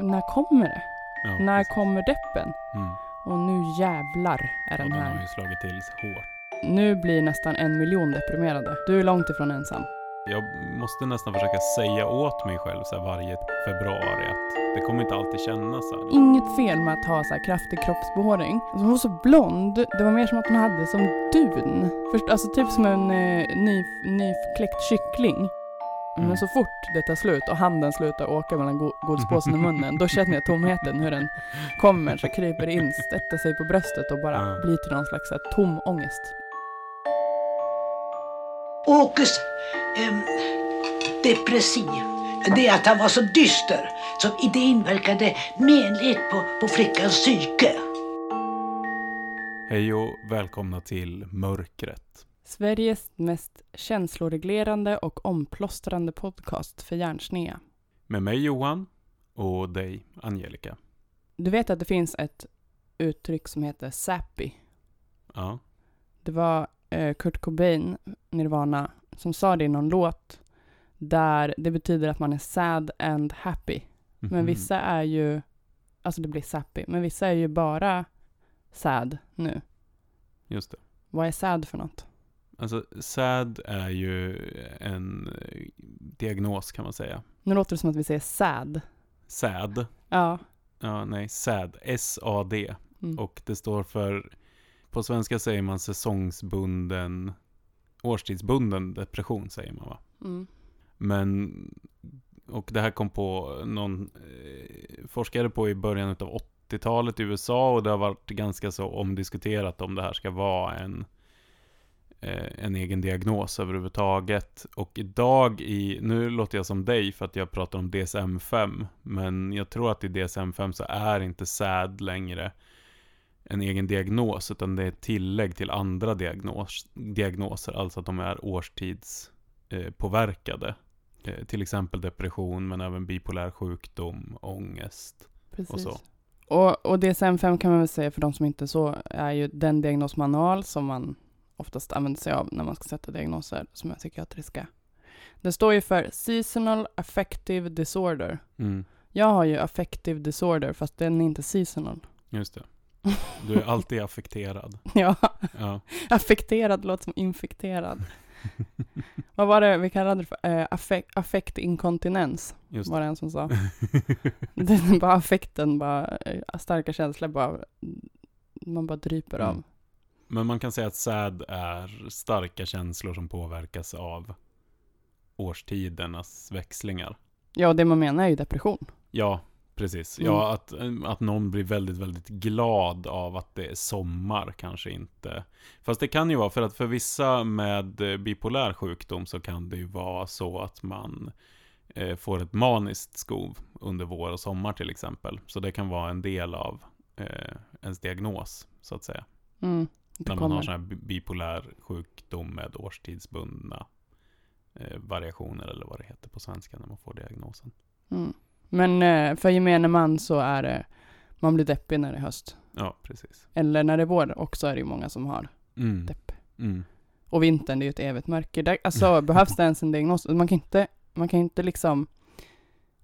när kommer det? Ja, när precis. kommer deppen? Mm. Och nu jävlar är Och den den har här. ju slagit till hårt. Nu blir nästan en miljon deprimerade. Du är långt ifrån ensam. Jag måste nästan försöka säga åt mig själv så här varje februari att det kommer inte alltid kännas så här. Inget fel med att ha så här kraftig kroppsbehåring. Alltså hon var så blond. Det var mer som att hon hade som dun. Först, alltså typ som en eh, ny, nykläckt kyckling. Mm. Men så fort det tar slut och handen slutar åka mellan go- godispåsen och munnen, då känner jag tomheten, hur den kommer, så kryper in, sätter sig på bröstet och bara Ja. blir till någon slags här, tom ångest. Åkes ehm, depressiv, det är att han var så dyster så det inverkade menligt på, på flickans psyke. Hej och välkomna till Mörkret. Sveriges mest känsloreglerande och omplåstrande podcast för hjärnsnea. Med mig Johan och dig Angelica. Du vet att det finns ett uttryck som heter sappy. Ja, Det var eh, Kurt Cobain, Nirvana, som sa det i någon låt där det betyder att man är sad and happy. Men Mhm. vissa är ju, alltså det blir sappy, men vissa är ju bara sad nu. Just det. Vad är sad för något? Alltså SAD är ju en eh, diagnos kan man säga. Nu låter det som att vi säger sad. SAD. Ja. Ja, nej, SAD. S-A-D. Mm. Och det står för, på svenska säger man säsongsbunden, årstidsbunden depression säger man va? Mm. Men, och det här kom på någon eh, forskare på i början av 80-talet i USA och det har varit ganska så omdiskuterat om det här ska vara en, en egen diagnos överhuvudtaget. Och idag i, nu låter jag som dig för att jag pratar om DSM-5, men jag tror att i DSM-5 så är inte SAD längre en egen diagnos, utan det är ett tillägg till andra diagnos, diagnoser, alltså att de är årstids eh. Eh, till exempel depression, men även bipolär sjukdom, ångest. Precis. Och så. Och, och DSM-5 kan man väl säga för de som inte så, är ju den diagnosmanual som man oftast använder sig av när man ska sätta diagnoser som är psykiatriska. Det står ju för Seasonal Affective Disorder. Mm, Jag har ju affective disorder fast den är inte seasonal. just det. Du är alltid affekterad. ja, Ja. affekterad låter som infekterad. Vad var det vi kallade det för? Eh, affekt, affektinkontinens Just var det en som sa. det är bara affekten, bara eh, starka känslor bara, man bara dryper av. Men man kan säga att SAD är starka känslor som påverkas av årstidernas växlingar. Ja, det man menar är ju depression. Ja, precis. Mm. Ja, att, att någon blir väldigt, väldigt glad av att det är sommar kanske inte. Fast det kan ju vara, för att för vissa med bipolär sjukdom så kan det ju vara så att man eh, får ett maniskt skov under vår och sommar till exempel. Så det kan vara en del av eh, ens diagnos, så att säga. Mm, det När man kommer. har sån här bi- bipolär sjukdom med årstidsbundna eh, variationer, eller vad det heter på svenska när man får diagnosen. Mm. Men eh, för gemene man så är det, man blir deppig när det är höst. Ja, precis. Eller när det är vår också är det ju många som har Mm. depp. Mm. Och vintern, det är ju ett evigt mörker. Där, alltså behövs det ens en diagnos? Man kan inte, man kan inte liksom,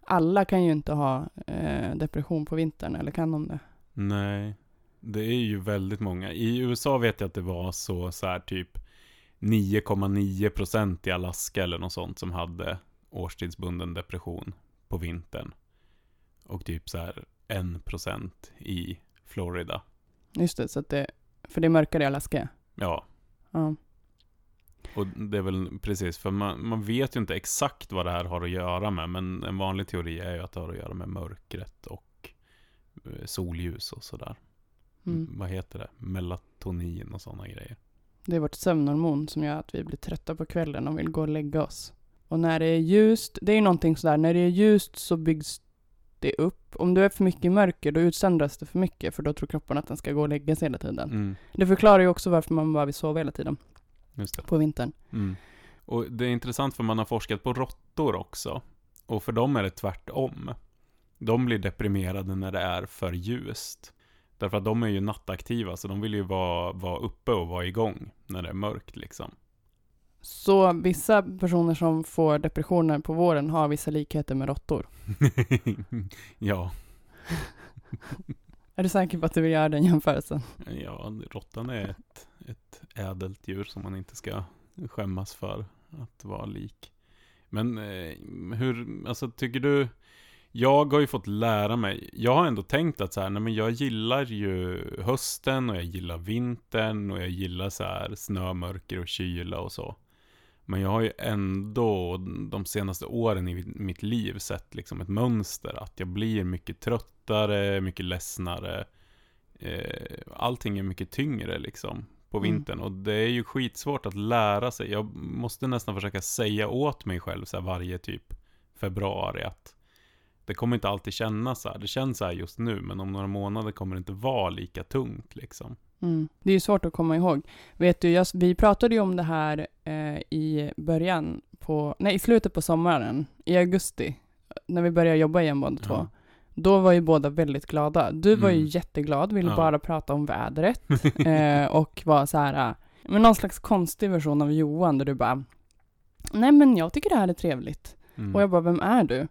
alla kan ju inte ha eh, depression på vintern, eller kan de det? Nej, det är ju väldigt många. I USA vet jag att det var så, så här typ 9,9% i Alaska eller något sånt som hade årstidsbunden depression på vintern. Och typ så här 1% i Florida. Just det, så att det, för det är mörkare i Alaska. Ja, Ja. och det är väl precis, för man, man vet ju inte exakt vad det här har att göra med, men en vanlig teori är ju att det har att göra med mörkret och eh, solljus och sådär. Mm. Vad heter det? Melatonin och sådana grejer. Det är vårt sömnhormon som gör att vi blir trötta på kvällen och vill gå och lägga oss. Och när det är ljust, det är ju någonting sådär, när det är ljust så byggs det upp. Om du är för mycket i mörker, då utsöndras det för mycket, för då tror kroppen att den ska gå och lägga sig hela tiden. Mm, Det förklarar ju också varför man bara vill sova hela tiden på vintern. Mm. Och det är intressant för man har forskat på råttor också. Och för dem är det tvärtom. De blir deprimerade när det är för ljust. Därför att de är ju nattaktiva, så de vill ju vara, vara uppe och vara igång när det är mörkt liksom. Så vissa personer som får depressioner på våren har vissa likheter med råttor. ja, Är du säker på att du vill göra den jämförelsen? ja, råttan är ett, ett ädelt djur som man inte ska skämmas för att vara lik. Men eh, hur, alltså tycker du, jag har ju fått lära mig, jag har ändå tänkt att så här, nej men jag gillar ju hösten och jag gillar vintern och jag gillar så här snö, mörker och kyla och så. Men jag har ju ändå de senaste åren i mitt liv sett liksom ett mönster att jag blir mycket tröttare, mycket ledsnare. Eh, allting är mycket tyngre liksom på Mm. vintern och det är ju skitsvårt att lära sig. Jag måste nästan försöka säga åt mig själv så här varje typ februari att det kommer inte alltid kännas så här. Det känns så här just nu, men om några månader kommer det inte vara lika tungt liksom. Mm. Det är ju svårt att komma ihåg. Vet du, jag, vi pratade ju om det här eh, i början på, nej i slutet på sommaren, i augusti, när vi började jobba igen båda två. Ja. Då var ju båda väldigt glada. Du var ju Mm. jätteglad, ville Ja. bara prata om vädret eh, och var så här, eh, men någon slags konstig version av Johan där du bara, nej men jag tycker det här är trevligt. Mm. Och jag bara, vem är du?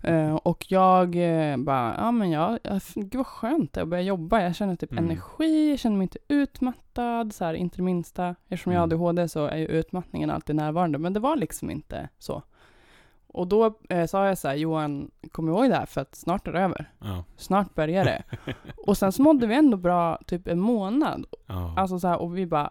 Eh, och jag eh, bara, ja men jag, jag, gud vad skönt det att börja jobba. Jag känner typ Mm. energi, jag känner mig inte utmattad, så här, inte det minsta. Eftersom jag har Mm. ADHD så är ju utmattningen alltid närvarande, men det var liksom inte så. Och då eh, sa jag så här, Johan, kom ihåg det här för att snart är det över. ja. Snart börjar det. och sen så mådde vi ändå bra typ en månad. Ja. Alltså så här, och vi bara,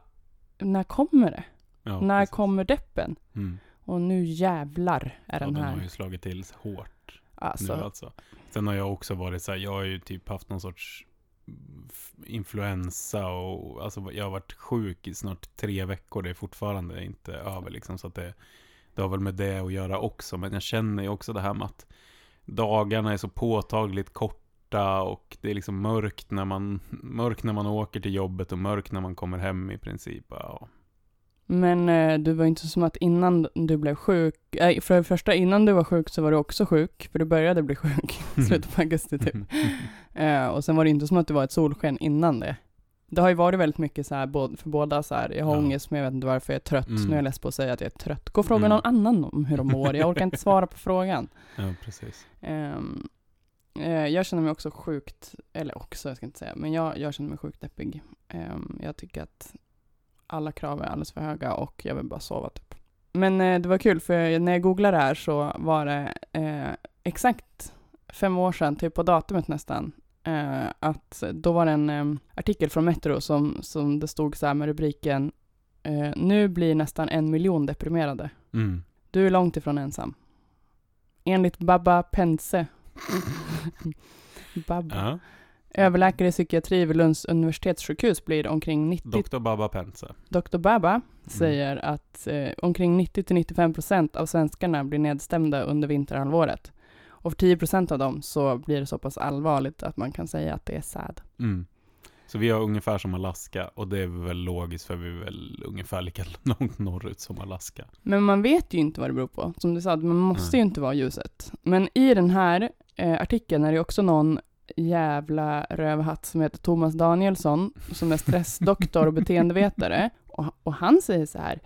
när kommer det? ja, när precis. kommer deppen? Mm. Och nu jävlar är Ja, den den här. har ju slagit till hårt Alltså, nu alltså. Sen har jag också varit så här, jag har ju typ haft någon sorts influensa och alltså jag har varit sjuk i snart tre veckor. Det är fortfarande inte över liksom. Så att det, det har väl med det att göra också. Men jag känner ju också det här med att dagarna är så påtagligt korta och det är liksom mörkt när man, mörkt när man åker till jobbet och mörkt när man kommer hem i princip. Ja. Men eh, du var inte som att innan du blev sjuk, äh, för det första innan du var sjuk så var du också sjuk, för du började bli sjuk i slutet på augusti typ. Eh, och sen var det inte som att du var ett solsken innan det. Det har ju varit väldigt mycket så här, både- för båda så här, jag har Ja. ångest men jag vet inte varför jag är trött. Mm. Nu är jag less på att säga att jag är trött. Gå och fråga Mm. någon annan om hur de mår, jag orkar inte svara på frågan. ja, precis. Eh, jag känner mig också sjukt, eller också, jag ska inte säga, men jag, jag känner mig sjukt deppig. Ehm, jag tycker att alla krav är alldeles för höga och jag vill bara sova typ. Men eh, det var kul för när jag googlade det här så var det eh, exakt fem år sedan, typ på datumet nästan, eh, att då var det en eh, artikel från Metro som, som det stod så här med rubriken eh, Nu blir nästan en miljon deprimerade. Mm. Du är långt ifrån ensam. Enligt Baba Pense, Baba, Ja. Överläkare i psykiatri vid Lunds universitetssjukhus blir omkring 90, Dr. Baba Pense. Dr. Baba säger att eh, omkring 90-95% av svenskarna blir nedstämda under vinterhalvåret. Och för 10% av dem så blir det så pass allvarligt att man kan säga att det är sad. Mm. Så vi har ungefär som Alaska och det är väl logiskt för vi är väl ungefär lika långt norrut som Alaska. Men man vet ju inte vad det beror på. Som du sa, man måste Nej. ju inte vara ljuset. Men i den här eh, artikeln är det också någon jävla rövhatt som heter Thomas Danielsson, som är stressdoktor och beteendevetare. Och, och han säger så här,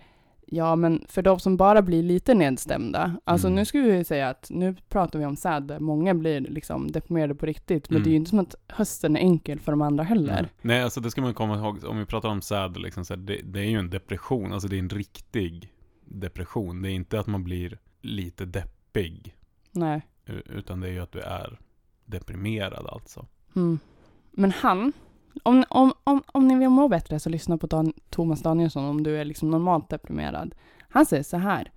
ja men för de som bara blir lite nedstämda, alltså Mm. nu skulle vi säga att nu pratar vi om SAD, många blir liksom deprimerade på riktigt, men Mm. det är ju inte som att hösten är enkel för de andra heller. Nej. Nej, alltså det ska man komma ihåg. Om vi pratar om SAD, liksom, så här, det, det är ju en depression. Alltså det är en riktig depression. Det är inte att man blir lite deppig. Nej. Utan det är ju att du är deprimerad alltså. Mm. Men han, om, om, om, om ni vill må bättre så lyssna på Dan, Thomas Danielsson om du är liksom normalt deprimerad. Han säger så här.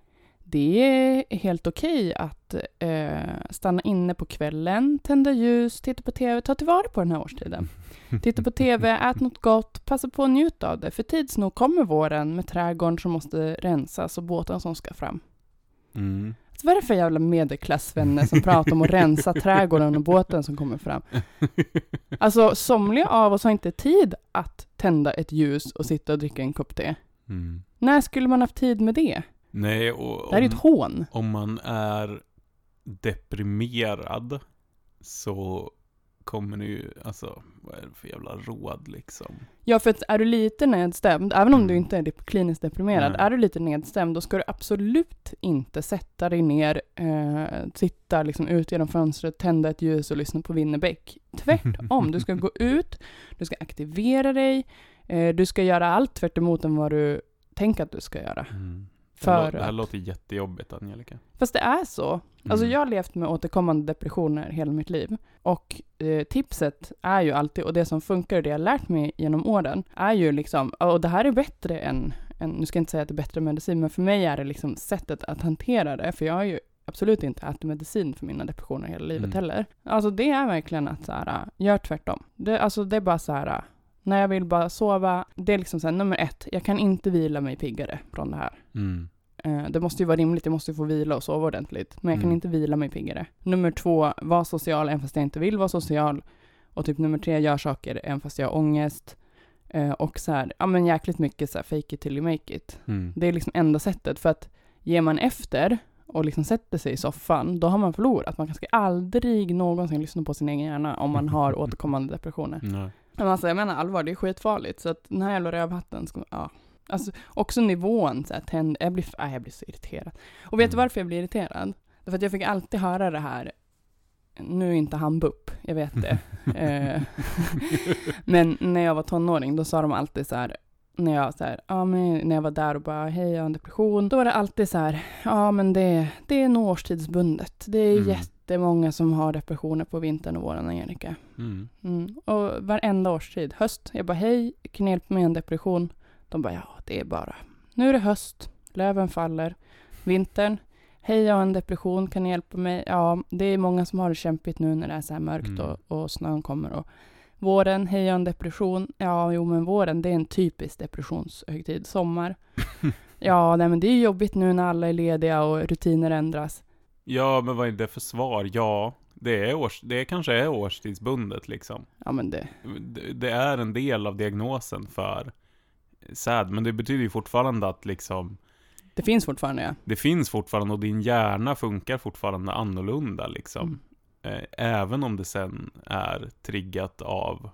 Det är helt okej att eh, stanna inne på kvällen, tända ljus, titta på TV, ta tillvara på den här årstiden. Titta på TV, ät något gott, passa på att njuta av det. För tids nog kommer våren med trädgården som måste rensas och båten som ska fram. Mm. Vad är det för jävla medelklassvänner som pratar om att rensa trädgården och båten som kommer fram? Alltså, somliga av oss har inte tid att tända ett ljus och sitta och dricka en kopp te. Mm. När skulle man haft tid med det? Nej, och Det här är om, ett hån. om man är deprimerad så kommer det ju, alltså vad är det för jävla råd liksom? Ja, för att är du lite nedstämd, även om Mm. du inte är kliniskt deprimerad, Nej. är du lite nedstämd, då ska du absolut inte sätta dig ner, eh, sitta liksom ut genom fönstret, tända ett ljus och lyssna på Winnerbäck. Tvärtom, du ska gå ut, du ska aktivera dig, eh, du ska göra allt tvärt emot än vad du tänker att du ska göra. Mm. För det här att, låter jättejobbigt Angelica. fast det är så. Alltså Mm. jag har levt med återkommande depressioner hela mitt liv. Och eh, tipset är ju alltid, och det som funkar och det jag har lärt mig genom åren, är ju liksom, och det här är bättre än, än nu ska jag inte säga att det är bättre medicin, men för mig är det liksom sättet att hantera det, för jag har ju absolut inte ätit medicin för mina depressioner hela livet Mm. heller. Alltså det är verkligen att så här, gör tvärtom. Det, alltså det är bara så här, när jag vill bara sova, det är liksom så här, nummer ett, jag kan inte vila mig piggare från det här. Mm. Eh, Det måste ju vara rimligt, jag måste ju få vila och sova ordentligt. Men jag kan Mm. inte vila mig piggare. Nummer två, var social även fast jag inte vill vara social. Och typ nummer tre, gör saker även fast jag har ångest. Eh, Och så här, ja men jäkligt mycket så här fake it till you make it. Mm. Det är liksom enda sättet. För att ger man efter och liksom sätter sig i soffan, då har man förlorat. Man ska aldrig någonsin lyssna på sin egen hjärna om man har återkommande depressioner. Nej. Alltså jag menar allvar, det är skitfarligt. Så att den här jävla rövhatten, ska, ja. Alltså också nivån, så här, tänd, jag, blir, äh, jag blir så irriterad. Och vet du Mm. varför jag blir irriterad? Därför att jag fick alltid höra det här, nu är inte han BUP, jag vet det. Eh, men när jag var tonåring, då sa de alltid så här, när jag, så här, ja, men när jag var där och bara, hej jag har en depression, då var det alltid så här, ja men det, det är nog årstidsbundet. Det är Mm. Jättemånga som har depressioner på vintern och våren, Angelica. Mm. Mm. Och varenda årstid. Höst. Jag bara hej, kan hjälpa mig en depression? De bara ja, det är bara. Nu är det höst. Löven faller. Vintern. Hej, jag har en depression. Kan ni hjälpa mig? Ja, det är många som har det kämpigt nu när det är så här mörkt Mm. och, och snön kommer. Och våren. Hej, jag har en depression. Ja, jo, men våren det är en typisk depressionshögtid. Sommar. ja, nej, men det är jobbigt nu när alla är lediga och rutiner ändras. Ja, men vad är det för svar? Ja, det, är års, det kanske är årstidsbundet liksom. Ja, men det. Det, det är en del av diagnosen för SAD, men det betyder ju fortfarande att liksom Det finns fortfarande, ja. det finns fortfarande och din hjärna funkar fortfarande annorlunda liksom. Mm. Eh, även om det sen är triggat av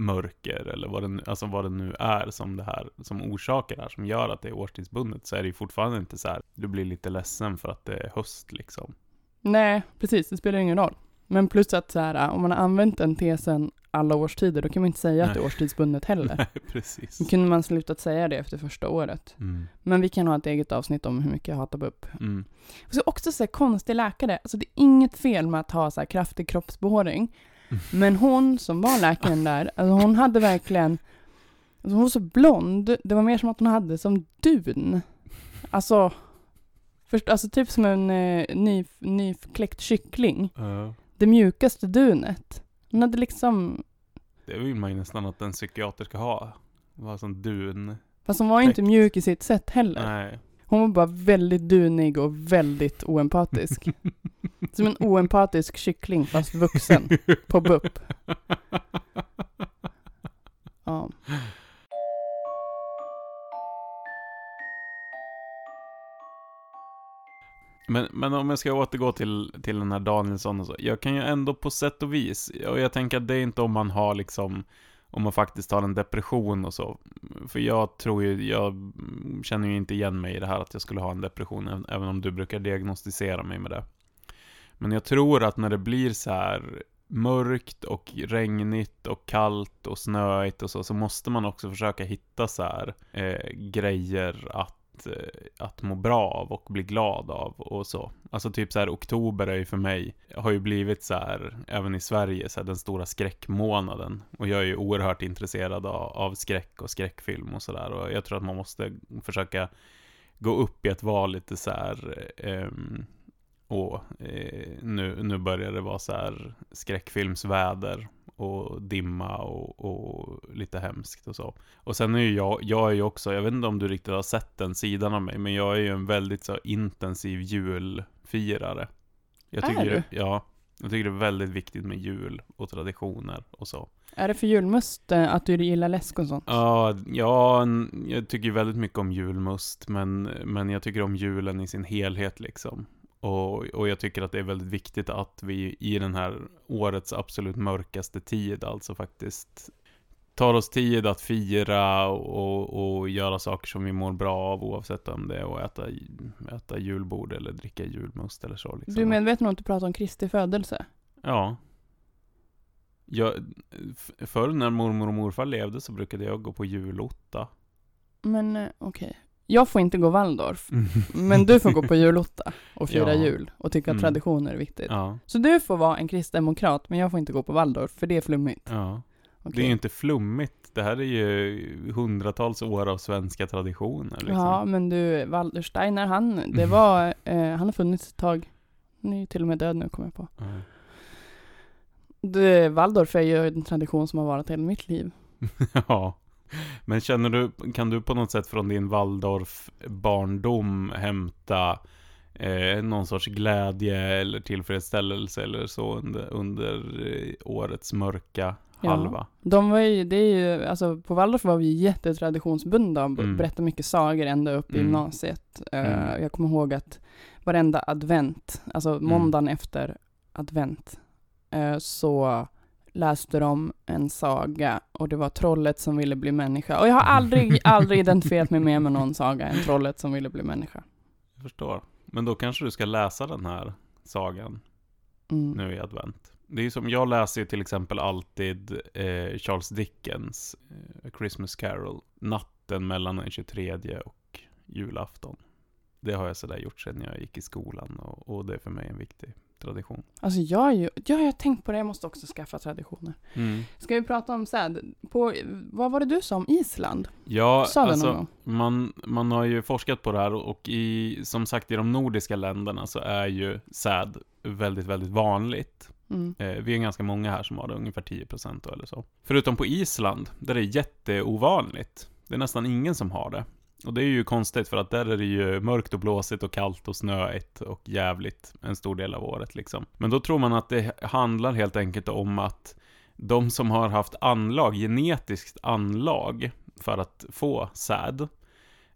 mörker eller vad det, nu- alltså vad det nu är som det här, som orsakar det här, som gör att det är årstidsbundet, så är det ju fortfarande inte så här, du blir lite ledsen för att det är höst liksom. Nej, precis. Det spelar ingen roll. Men plus att så här, om man har använt den tesen alla årstider, då kan man inte säga att det är Nej. årstidsbundet heller. Nej, precis. Då kunde man slutat säga det efter första året. Mm. Men vi kan ha ett eget avsnitt om hur mycket jag hatar BUP. Mm. Och så också så här konstig läkare. Alltså det är inget fel med att ha så här kraftig kroppsbehåring. Men hon som var läkaren där, alltså hon hade verkligen, alltså hon var så blond. Det var mer som att hon hade som dun. Alltså, först, alltså typ som en eh, ny, nykläckt kyckling. Ja. Det mjukaste dunet. Hon hade liksom, Det vill man ju nästan att en psykiater ska ha. Vara som dun. fast hon var ju inte mjuk i sitt sätt heller. Nej. Hon var bara väldigt dunig och väldigt oempatisk. Som en oempatisk kyckling fast vuxen på BUP. Ja. Men, men om jag ska återgå till, till den här Danielsson och så. Jag kan ju ändå på sätt och vis, och jag tänker att det är inte om man har liksom, om man faktiskt har en depression och så. För jag tror ju, jag känner ju inte igen mig i det här att jag skulle ha en depression, även- om du brukar diagnostisera mig med det. Men jag tror att när det blir så här mörkt och regnigt och kallt och snöigt och så, så måste man också försöka hitta så här eh, grejer att, Eh, att må bra av och bli glad av och så. Alltså typ så här oktober är ju för mig, har ju blivit så här, även i Sverige, så här, den stora skräckmånaden. Och jag är ju oerhört intresserad av, av skräck och skräckfilm och sådär. Och jag tror att man måste försöka gå upp i att vara lite så här, ehm, och eh, nu, nu börjar det vara så här skräckfilmsväder och dimma och, och lite hemskt och så. Och sen är ju jag, jag är ju också, jag vet inte om du riktigt har sett den sidan av mig, men jag är ju en väldigt så intensiv julfirare. Jag Är tycker du? Det, ja, jag tycker det är väldigt viktigt med jul och traditioner och så. Är det för julmust eh, att du gillar läsk och sånt? Ja, ja, jag tycker väldigt mycket om julmust, men, men jag tycker om julen i sin helhet liksom. Och, och jag tycker att det är väldigt viktigt att vi i den här årets absolut mörkaste tid, alltså faktiskt tar oss tid att fira och, och göra saker som vi mår bra av oavsett om det är att äta, äta julbord eller dricka julmust eller så. Liksom. Du är medveten om att du pratar om Kristi födelse? Ja. Jag, förr när mormor och morfar levde så brukade jag gå på julotta. Men eh, okej. Jag får inte gå Waldorf, men du får gå på julotta och fira Ja. jul och tycka att Mm. traditioner är viktigt. Ja, Så du får vara en kristdemokrat, men jag får inte gå på Waldorf, för det är flummigt. ja. Okej. Det är ju inte flummigt. Det här är ju hundratals år av svenska traditioner. Liksom. Ja, men du, Waldorsteiner, han, det var, eh, han har funnits ett tag. Han är ju till och med död nu, kommer jag på. Ja. Det, Waldorf är ju en tradition som har varit hela mitt liv. ja. Men känner du, kan du på något sätt från din Waldorf-barndom hämta eh, någon sorts glädje eller tillfredsställelse eller så under, under eh, årets mörka Ja. halva? De var ju, det är ju, alltså på Waldorf var vi jättetraditionsbundna och Mm. berättade mycket sagor ända upp i Mm. gymnasiet. Eh, Mm. Jag kommer ihåg att varenda advent, alltså måndagen efter advent, eh, så läste de en saga och det var trollet som ville bli människa. Och jag har aldrig, aldrig identifierat mig mer med någon saga än trollet som ville bli människa. Jag förstår. Men då kanske du ska läsa den här sagan Mm. nu i advent. Det är som, jag läser ju till exempel alltid eh, Charles Dickens eh, Christmas Carol, natten mellan den 23 och julafton. Det har jag sådär gjort sedan jag gick i skolan och, och det är för mig en viktig tradition. Alltså jag är ju, ja, jag har tänkt på det, jag måste också skaffa traditioner. Mm. Ska vi prata om säd? På, vad var det du sa om Island? Ja, Sa alltså man, man har ju forskat på det här och i, som sagt i de nordiska länderna så är ju säd väldigt, väldigt vanligt. Mm. Eh, vi är ganska många här som har det, ungefär 10% då eller så. Förutom på Island, där det är jätteovanligt. Det är nästan ingen som har det. Och det är ju konstigt för att där är det ju mörkt och blåsigt och kallt och snöigt och jävligt en stor del av året liksom. Men då tror man att det handlar helt enkelt om att de som har haft anlag, genetiskt anlag för att få säd,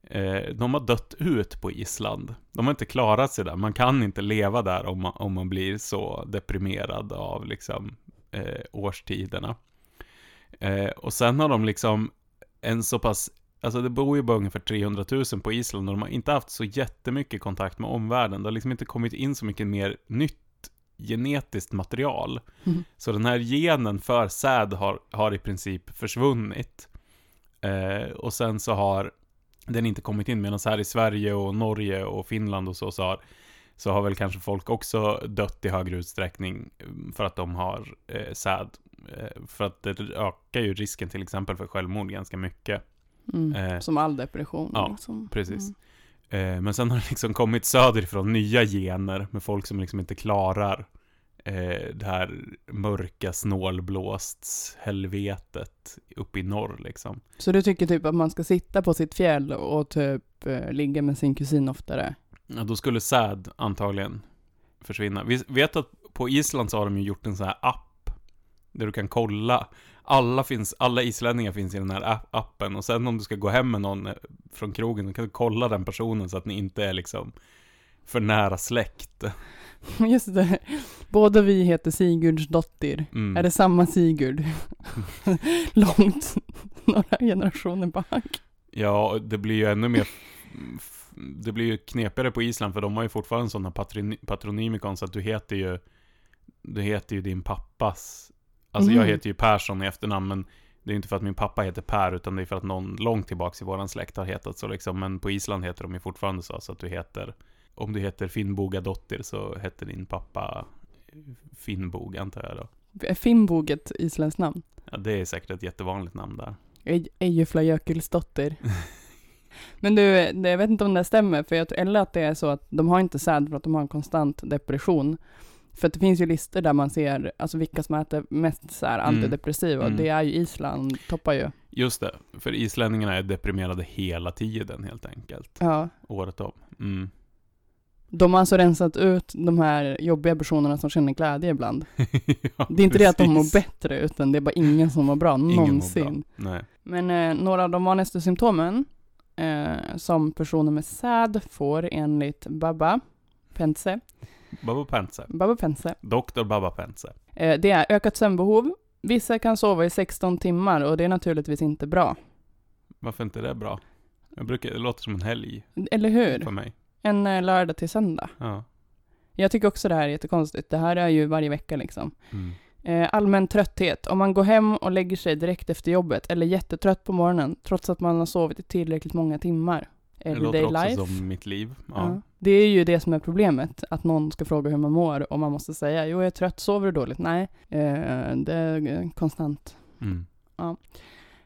eh, de har dött ut på Island. De har inte klarat sig där. Man kan inte leva där om man, om man blir så deprimerad av liksom eh, årstiderna. Eh, och sen har de liksom en så pass, alltså det bor ju bara ungefär 300 000 på Island och de har inte haft så jättemycket kontakt med omvärlden. Det har liksom inte kommit in så mycket mer nytt genetiskt material. Mm. Så den här genen för säd har, har i princip försvunnit. Eh, och sen så har den inte kommit in, medan här i Sverige och Norge och Finland och så, så har, så har väl kanske folk också dött i högre utsträckning mm, för att de har eh, säd. Eh, för att det ökar ju risken till exempel för självmord ganska mycket. Mm. Eh, Som all depression. ja, liksom. precis. Mm. Eh, men sen har det liksom kommit söderifrån nya gener med folk som liksom inte klarar eh, det här mörka snålblåstshelvetet uppe i norr liksom. Så du tycker typ att man ska sitta på sitt fjäll och typ eh, ligga med sin kusin oftare? Ja, då skulle säd antagligen försvinna. Vi vet att på Island så har de ju gjort en sån här app där du kan kolla. Alla, finns, alla islänningar finns i den här app- appen och sen om du ska gå hem med någon eh, från krogen, då kan du kolla den personen så att ni inte är liksom för nära släkt. Just det. Båda vi heter Sigurdsdottir. Mm. Är det samma Sigurd? Långt, några generationer bak. Ja, det blir ju ännu mer... Det blir ju knepigare på Island för de har ju fortfarande sådana patrony, patronymikon så att du heter ju... Du heter ju din pappas... Alltså jag Mhm. heter ju Persson i efternamn men det är inte för att min pappa heter Per utan det är för att någon långt tillbaks i våran släkt har hetat så liksom. Men på Island heter de ju fortfarande så, så att du heter... Om du heter Finnboga Dottir så heter din pappa Finnbog antar jag då. Är Finnbog ett isländskt namn? Ja, det är säkert ett jättevanligt namn där. Ej- Eyjufla Jökulsdotter. Men du, jag vet inte om det stämmer, för jag eller att det är så att de har inte säd för att de har en konstant depression. För det finns ju listor där man ser, alltså vilka som äter mest så här Mm. antidepressiva, och Mm. det är ju Island, toppar ju. Just det, för islänningarna är deprimerade hela tiden helt enkelt. Ja. Året om. Mm. De har alltså rensat ut de här jobbiga personerna som känner glädje ibland. ja, Det är inte det att de mår precis. bättre, utan det är bara ingen som mår bra, Ingen mår bra. någonsin. Men eh, några av de vanligaste symptomen eh, som personer med SÄD får enligt Baba Pense. Baba Pense. Baba Pense. Doktor Baba Pense. Eh, det är ökat sömnbehov. Vissa kan sova i 16 timmar och det är naturligtvis inte bra. Varför inte det bra? Jag brukar, det låter som en helg Eller hur? för mig. En eh, lördag till söndag. Ja. Jag tycker också det här är jättekonstigt. Det här är ju varje vecka liksom. Mm. Eh, allmän trötthet. Om man går hem och lägger sig direkt efter jobbet eller jättetrött på morgonen trots att man har sovit i tillräckligt många timmar. Det Everyday låter också life. som mitt liv. Ja. Ja. Det är ju det som är problemet, att någon ska fråga hur man mår och man måste säga jo jag är trött, sover du dåligt? Nej, eh, det är konstant. Mm.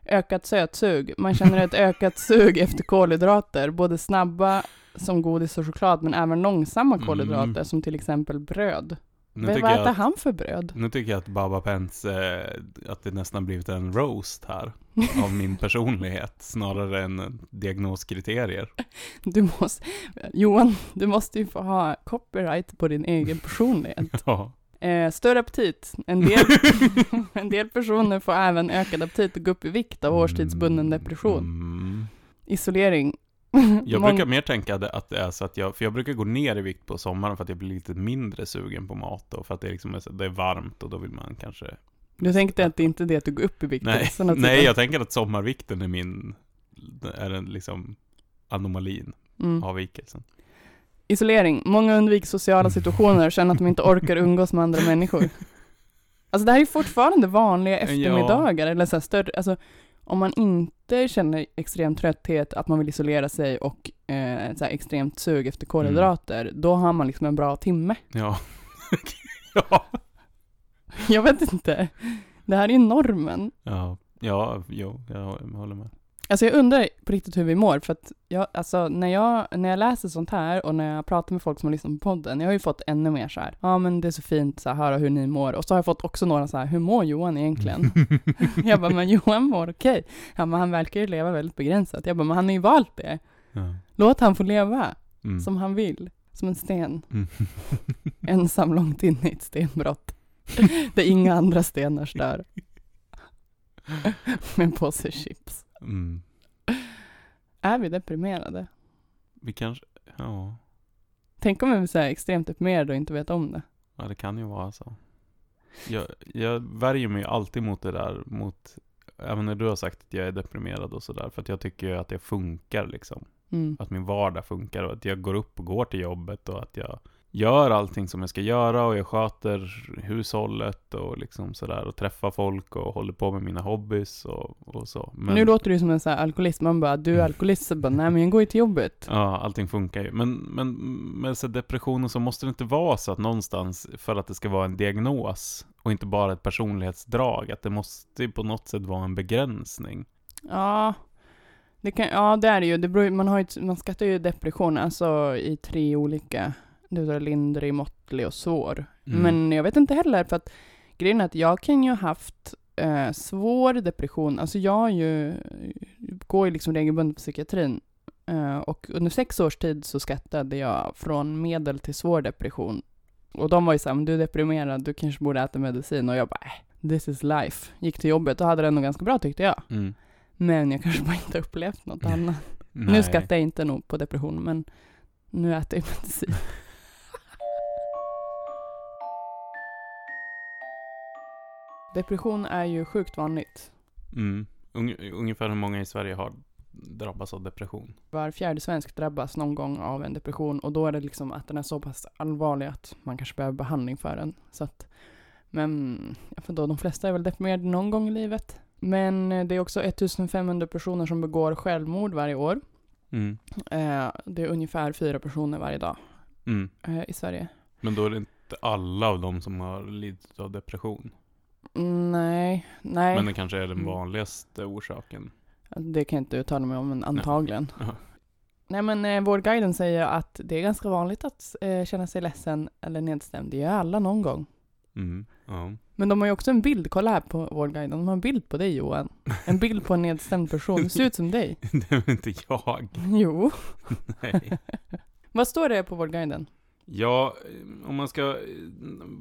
Ökat sötsug. Man känner ett ökat sug efter kolhydrater, både snabba som godis och choklad, men även långsamma Mm. kolhydrater som till exempel bröd. Nu, tycker vad jag äter att, han för bröd? nu tycker jag att Baba Pense, eh, att det nästan blivit en roast här. Av min personlighet, snarare än diagnoskriterier. Du måste, Johan, du måste ju få ha copyright på din egen personlighet. Ja. Eh, större aptit. En del, en del personer får även ökad aptit och gå upp i vikt av årstidsbunden depression. Mm. Isolering. Jag brukar mer tänka att det är så att jag, för jag brukar gå ner i vikt på sommaren för att jag blir lite mindre sugen på mat och för att det, liksom är, så, det är varmt och då vill man kanske Du tänkte att det inte är det att du går upp i vikt? Nej, av nej tiden? jag tänker att sommarvikten är min, är den liksom anomalin, Mm. avvikelsen. Isolering. Många undviker sociala situationer och känner att de inte orkar umgås med andra människor. Alltså det här är fortfarande vanliga eftermiddagar, eller så här större, alltså om man inte känner extrem trötthet, att man vill isolera sig och eh, så extremt sug efter kolhydrater, då har man liksom en bra timme. Ja. ja. Jag vet inte. Det här är ju normen. Ja, ja, jo, jag håller med. Alltså jag undrar på riktigt hur vi mår, för att jag, alltså när jag, när jag läser sånt här och när jag pratar med folk som har lyssnat på podden, jag har ju fått ännu mer så här, ja men det är så fint så här, höra hur ni mår, och så har jag fått också några så här, hur mår Johan egentligen? jag bara, men Johan mår okej. Ja men han verkar ju leva väldigt begränsat. Jag bara, men han har ju valt det. Ja. Låt han få leva Mm. som han vill, som en sten, Mm. ensam långt inne i ett stenbrott, där inga andra stenar stör. med en påse chips. Mm. Är vi deprimerade? Vi kanske, ja, Tänk om vi är så här extremt deprimerade och inte vet om det. ja, det kan ju vara så. Jag, jag värjer mig alltid mot det där, mot, även när du har sagt att jag är deprimerad och sådär, för att jag tycker ju att det funkar liksom. Mm. Att min vardag funkar och att jag går upp och går till jobbet och att jag gör allting som jag ska göra och jag sköter hushållet och liksom sådär och träffar folk och håller på med mina hobbys och, och så. Men, Nu låter du som en så här alkoholist. Man bara, du är alkoholist. Så bara, nej men jag går ju till jobbet. Ja, allting funkar ju. Men, men med så depressionen så måste det inte vara så att någonstans, för att det ska vara en diagnos och inte bara ett personlighetsdrag, att det måste ju på något sätt vara en begränsning. Ja, det kan, ja det är det ju. Det beror, man, har ju, man skattar ju depression alltså i tre olika. Det är lindrig, måttlig och svår. Mm. Men jag vet inte heller för att grejen är att jag kan ju ha haft eh, svår depression. Alltså jag ju, går ju liksom regelbundet på psykiatrin. Eh, och under sex års tid så skattade jag från medel till svår depression. Och de var ju såhär, du är deprimerad, du kanske borde äta medicin. Och jag bara, äh, this is life. Gick till jobbet och hade det ändå ganska bra tyckte jag. Mm. Men jag kanske bara inte upplevt något annat. Nu skattar jag inte nog på depression, men nu äter jag medicin. Depression är ju sjukt vanligt. Mm. Ung- ungefär hur många i Sverige har drabbats av depression? Var fjärde svensk drabbas någon gång av en depression och då är det liksom att den är så pass allvarlig att man kanske behöver behandling för den. Så att, men för då, de flesta är väl deprimerade någon gång i livet. Men eh, det är också 1500 personer som begår självmord varje år. Mm. Eh, det är ungefär fyra personer varje dag Mm. eh, i Sverige. Men då är det inte alla av dem som har lidit av depression. Nej, nej. Men det kanske är den Mm. vanligaste orsaken. Det kan jag inte uttala mig om, men antagligen. Ja. Nej, men eh, Vårdguiden säger att det är ganska vanligt att eh, känna sig ledsen eller nedstämd. Det gör alla någon gång. Mm. Ja. Men de har ju också en bild, kolla här på Vårdguiden. De har en bild på dig Johan. En bild på en nedstämd person. Det ser ut som dig. det är väl inte jag? Jo. Nej. Vad står det på Vårdguiden? Ja, eh, om man ska eh,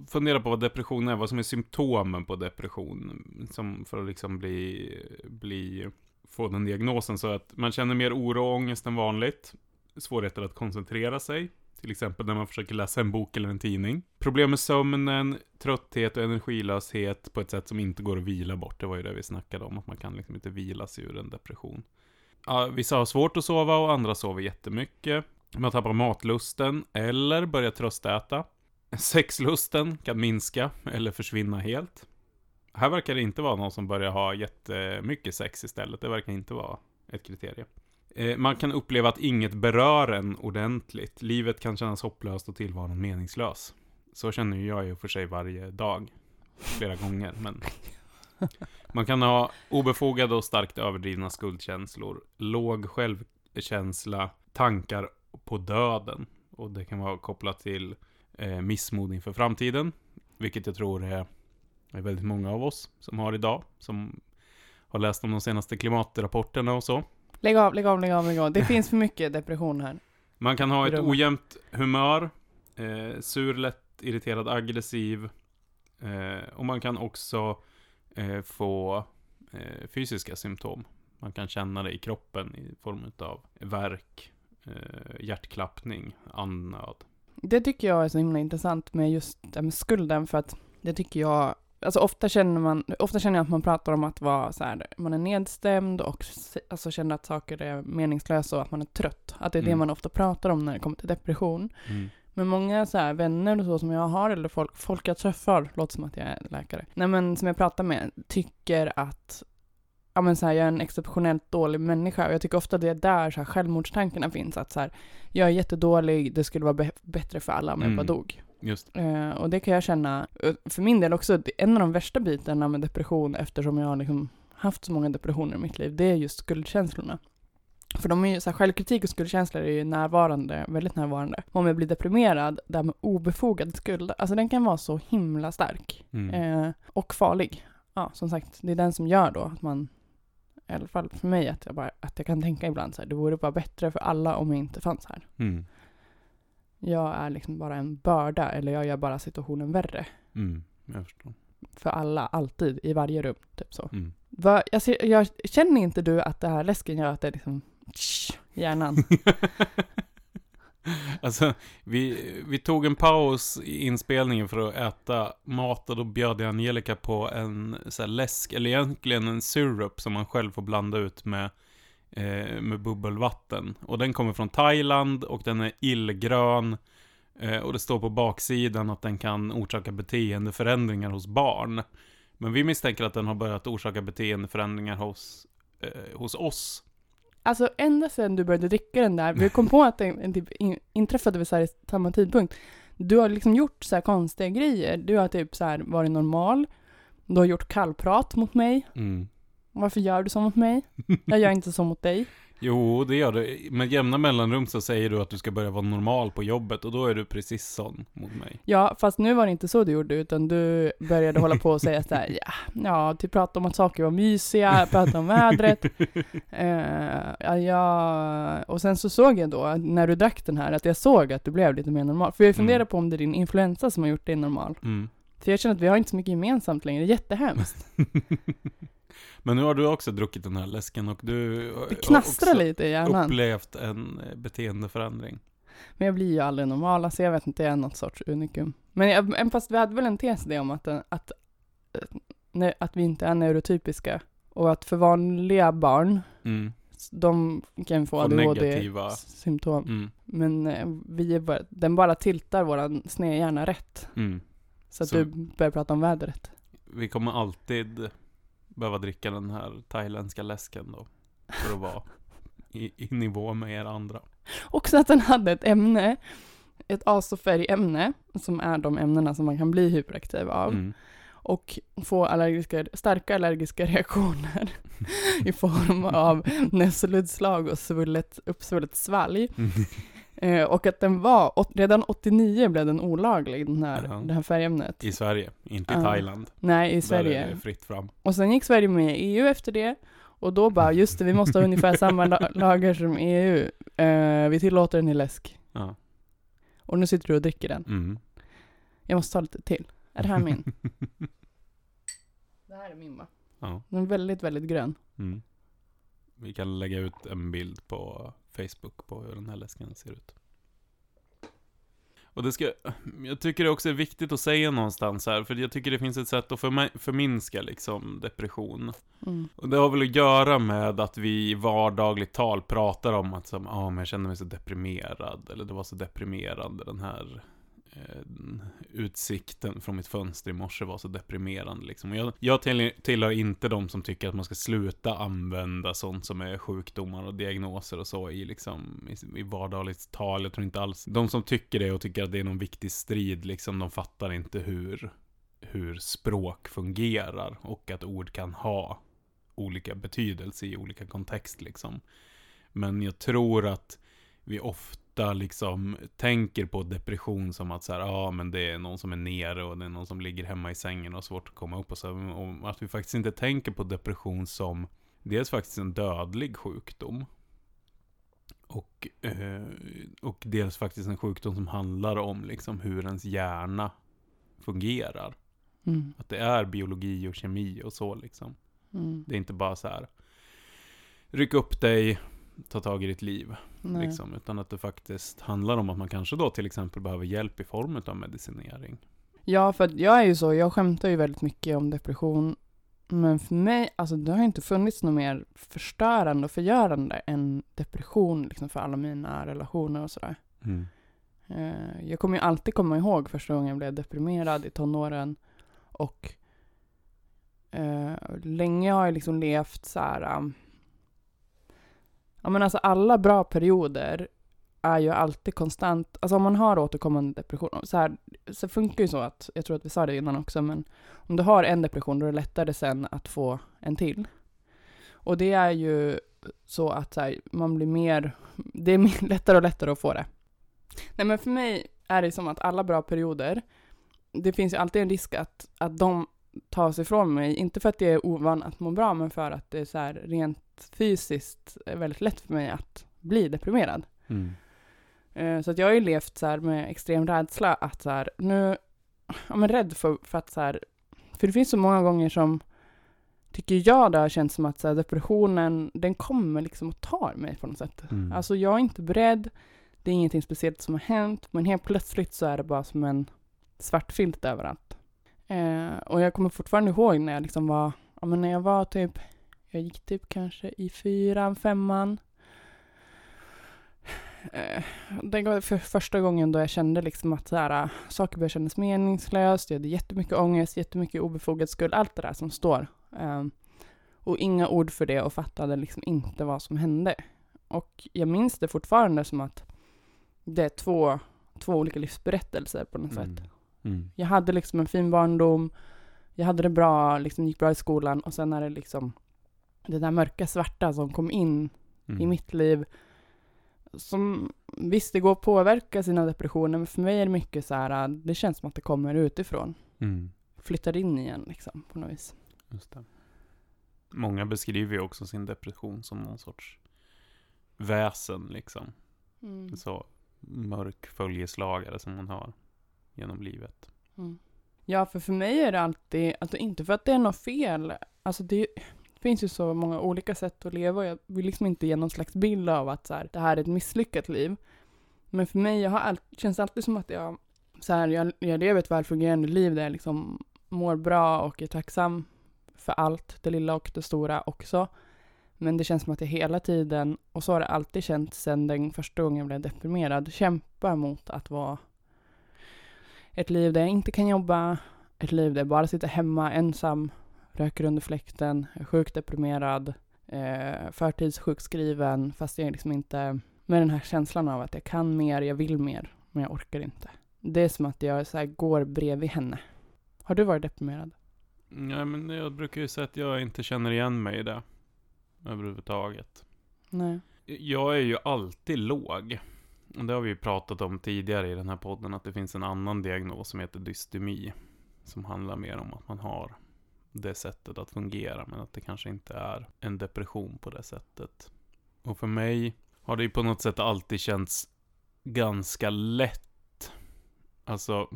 fundera på vad depression är, vad som är symptomen på depression, som för att liksom bli, bli, få den diagnosen, så att man känner mer oro och ångest än vanligt, svårigheter att koncentrera sig, Till exempel när man försöker läsa en bok eller en tidning. Problem med sömnen, trötthet och energilöshet på ett sätt som inte går att vila bort. Det var ju det vi snackade om, att man kan liksom inte vila sig ur en depression. Ja, vissa har svårt att sova och andra sover jättemycket. Man tappar matlusten eller börjar tröstäta. Sexlusten kan minska eller försvinna helt. Här verkar det inte vara någon som börjar ha jättemycket sex istället. Det verkar inte vara ett kriterium. Eh, Man kan uppleva att inget berör en ordentligt. Livet kan kännas hopplöst och tillvaron meningslös. Så känner ju jag och för sig varje dag. Flera gånger, men... Man kan ha obefogade och starkt överdrivna skuldkänslor, låg självkänsla, tankar på döden. Och det kan vara kopplat till eh, missmod inför framtiden. Vilket jag tror är, är väldigt många av oss som har idag. Som har läst om de senaste klimatrapporterna och så. Lägg av, lägg av, lägg av, lägg av. Det finns för mycket depression här. Man kan ha ett ojämnt humör, eh, sur, lätt irriterad, aggressiv. Eh, och man kan också eh, få eh, fysiska symptom. Man kan känna det i kroppen i form av värk, eh, hjärtklappning, andnöd. Det tycker jag är så himla intressant med just det med skulden för att det tycker jag Alltså ofta känner man, ofta känner jag att man pratar om att vara så här, man är nedstämd och alltså känner att saker är meningslösa och att man är trött. Att det är det Mm. man ofta pratar om när det kommer till depression. Men många så här vänner och så som jag har, eller folk, folk jag träffar, låter som att jag är läkare, nej men som jag pratar med, tycker att ja men så här, jag är en exceptionellt dålig människa och jag tycker ofta det är där så här, självmordstankarna finns, att så här, jag är jättedålig, det skulle vara be- bättre för alla om jag Mm. bara dog. Just Eh, och det kan jag känna, eh, för min del också, det- en av de värsta bitarna med depression, eftersom jag har liksom haft så många depressioner i mitt liv, det är just skuldkänslorna. För de är ju, så här, självkritik och skuldkänslor är ju närvarande, väldigt närvarande. Om jag blir deprimerad, där med obefogad skuld, alltså den kan vara så himla stark. Mm. Eh, och farlig. Ja, som sagt, det är den som gör då att man, i alla fall för mig, att jag, bara, att jag kan tänka ibland så här, det vore bara bättre för alla om jag inte fanns här. Mm. Jag är liksom bara en börda, eller jag gör bara situationen värre. Mm. Jag förstår. för alla, alltid, i varje rum. Typ så. Mm. Va, jag, ser, jag känner inte du att det här läsken gör att det liksom tsch, hjärnan? alltså, vi, vi tog en paus i inspelningen för att äta mat och då bjöd jag Angelica på en så här läsk, eller egentligen en syrup som man själv får blanda ut med, eh, med bubbelvatten. Och den kommer från Thailand och den är illgrön. Eh, och det står på baksidan att den kan orsaka beteendeförändringar hos barn. Men vi misstänker att den har börjat orsaka beteendeförändringar hos, eh, hos oss. Alltså ända sedan du började dricka den där, vi kom på att den typ in, inträffade vid så här samma tidpunkt. Du har liksom gjort så här konstiga grejer. Du har typ så här varit normal. Du har gjort kallprat mot mig. Mm. Varför gör du så mot mig? Jag gör inte så mot dig. Jo, det gör du. Med jämna mellanrum så säger du att du ska börja vara normal på jobbet och då är du precis sån mot mig. Ja, fast nu var det inte så du gjorde, utan du började hålla på och säga så här, ja, ja, typ prata om att saker var mysiga, prata om vädret. Eh, ja, och sen så såg jag då, när du drack den här, att jag såg att du blev lite mer normal. För jag funderar Mm. på om det är din influensa som har gjort dig normal. Mm. För jag känner att vi har inte så mycket gemensamt längre, jättehemskt. Men nu har du också druckit den här läsken och du Det knastrar lite i hjärnan. upplevt en eh, beteendeförändring. Men jag blir ju aldrig normal, alltså jag vet inte, jag är något sorts unikum. Men jag, fast vi hade väl en tes det om att, den- att, eh, att vi inte är neurotypiska. Och att för vanliga barn, Mm. de kan få ADHD-symptom. Mm. Men eh, vi bara, den bara tiltar våran snedhjärna rätt. Mm. Så att Så- du börjar prata om vädret. Vi kommer alltid behöva dricka den här thailändska läsken då. För att vara i, i nivå med er andra. Också att den hade ett ämne, ett azofärgämne, som är de ämnena som man kan bli hyperaktiv av. Mm. och få allergiska, starka allergiska reaktioner i form av nässelutslag och svullet, uppsvullet svalg. Eh, och att den var, åt- redan 89 blev den olaglig, den här, Jaha. det här färgämnet. I Sverige, inte i Ja. Thailand. Nej, i Där är Sverige. det fritt fram. Och sen gick Sverige med i EU efter det. Och då bara, just det, vi måste ha ungefär samma la- lagar som EU. Eh, vi tillåter den i läsk. Ja. Och nu sitter du och dricker den. Mm. Jag måste ta lite till. Är det här min? Det här är min va? ja. Den är väldigt, väldigt grön. Mm. Vi kan lägga ut en bild på Facebook på hur den här läsken ser ut. Och det ska, jag tycker det också är viktigt att säga någonstans här, för jag tycker det finns ett sätt att förminska liksom depression. Mm. Och det har väl att göra med att vi i vardagligt tal pratar om att som, ah, men jag kände mig så deprimerad, eller det var så deprimerande den här Eh, utsikten från mitt fönster i morse var så deprimerande liksom. Och jag, jag tillhör inte de som tycker att man ska sluta använda sånt som är sjukdomar och diagnoser och så i liksom i, i vardagligt tal. Jag tror inte alls, de som tycker det och tycker att det är någon viktig strid liksom, de fattar inte hur hur språk fungerar och att ord kan ha olika betydelse i olika kontext liksom. Men jag tror att vi ofta liksom tänker på depression som att så här, ja men det är någon som är nere och det är någon som ligger hemma i sängen och har svårt att komma upp och så. Och att vi faktiskt inte tänker på depression som dels faktiskt en dödlig sjukdom. Och, eh, och dels faktiskt en sjukdom som handlar om liksom hur ens hjärna fungerar. Mm. Att det är biologi och kemi och så liksom. Mm. Det är inte bara så här. Ryck upp dig, ta tag i ditt liv. Nej. Liksom, utan att det faktiskt handlar om att man kanske då till exempel behöver hjälp i form av medicinering. Ja, för jag är ju så, jag skämtar ju väldigt mycket om depression. Men för mig, alltså det har inte funnits något mer förstörande och förgörande än depression liksom för alla mina relationer och sådär. Eh, Jag kommer ju alltid komma ihåg första gången jag blev deprimerad i tonåren. Och eh, länge har jag liksom levt så här ja men alltså alla bra perioder är ju alltid konstant. Alltså om man har återkommande depression. Så, här, så funkar ju så att, jag tror att vi sa det innan också, men om du har en depression då är det lättare sen att få en till. Och det är ju så att så här, man blir mer, det är mer lättare och lättare att få det. Nej men för mig är det som att alla bra perioder, det finns ju alltid en risk att, att de tas ifrån mig. Inte för att jag är ovan att må bra, men för att det är så här rent fysiskt är väldigt lätt för mig att bli deprimerad. Mm. Eh, Så att jag har ju levt så här med extrem rädsla att så här, nu, ja men rädd för, för att så här, för det finns så många gånger som, tycker jag det har känts som att så här, depressionen, den kommer liksom och tar mig på något sätt. Mm. Alltså jag är inte beredd, det är ingenting speciellt som har hänt, men helt plötsligt så är det bara som en svart filt överallt. Eh, och jag kommer fortfarande ihåg när jag liksom var, ja men när jag var typ, jag gick typ kanske i fyran, femman. Eh, det var för första gången då jag kände liksom att så här, eh, saker började kännas meningslöst, jag hade jättemycket ångest, jättemycket obefogad skuld, allt det där som står. Eh, och inga ord för det och fattade liksom inte vad som hände. Och jag minns det fortfarande som att det är två, två olika livsberättelser på något sätt. Mm. Mm. Jag hade liksom en fin barndom, jag hade det bra, liksom gick bra i skolan och sen är det liksom det där mörka svarta som kom in Mm. i mitt liv. Som visst, det går att påverka sina depressioner, men för mig är det mycket så här, det känns som att det kommer utifrån. Mm. Flyttar in igen liksom, på något vis. Just det. Många beskriver ju också sin depression som någon sorts väsen liksom. Mm. Så mörk följeslagare som man har genom livet. Mm. Ja, för för mig är det alltid, alltså inte för att det är något fel, alltså det, finns ju så många olika sätt att leva och jag vill liksom inte ge någon slags bild av att så här, det här är ett misslyckat liv. Men för mig jag har all, känns alltid som att jag, så här, jag, jag lever ett välfungerande liv där jag liksom mår bra och är tacksam för allt, det lilla och det stora också. Men det känns som att jag hela tiden, och så har det alltid känts sedan den första gången jag blev deprimerad, kämpar mot att vara ett liv där jag inte kan jobba, ett liv där jag bara sitter hemma ensam, röker under fläkten, är sjukt deprimerad, eh, förtidssjukskriven, fast jag är liksom inte med den här känslan av att jag kan mer, jag vill mer, men jag orkar inte. Det är som att jag så går bredvid henne. Har du varit deprimerad? Ja, men jag brukar ju säga att jag inte känner igen mig i det. Överhuvudtaget. Nej. Jag är ju alltid låg. Och det har vi ju pratat om tidigare i den här podden, att det finns en annan diagnos som heter dystemi. Som handlar mer om att man har det sättet att fungera, men att det kanske inte är en depression på det sättet. Och för mig har det ju på något sätt alltid känts ganska lätt. Alltså,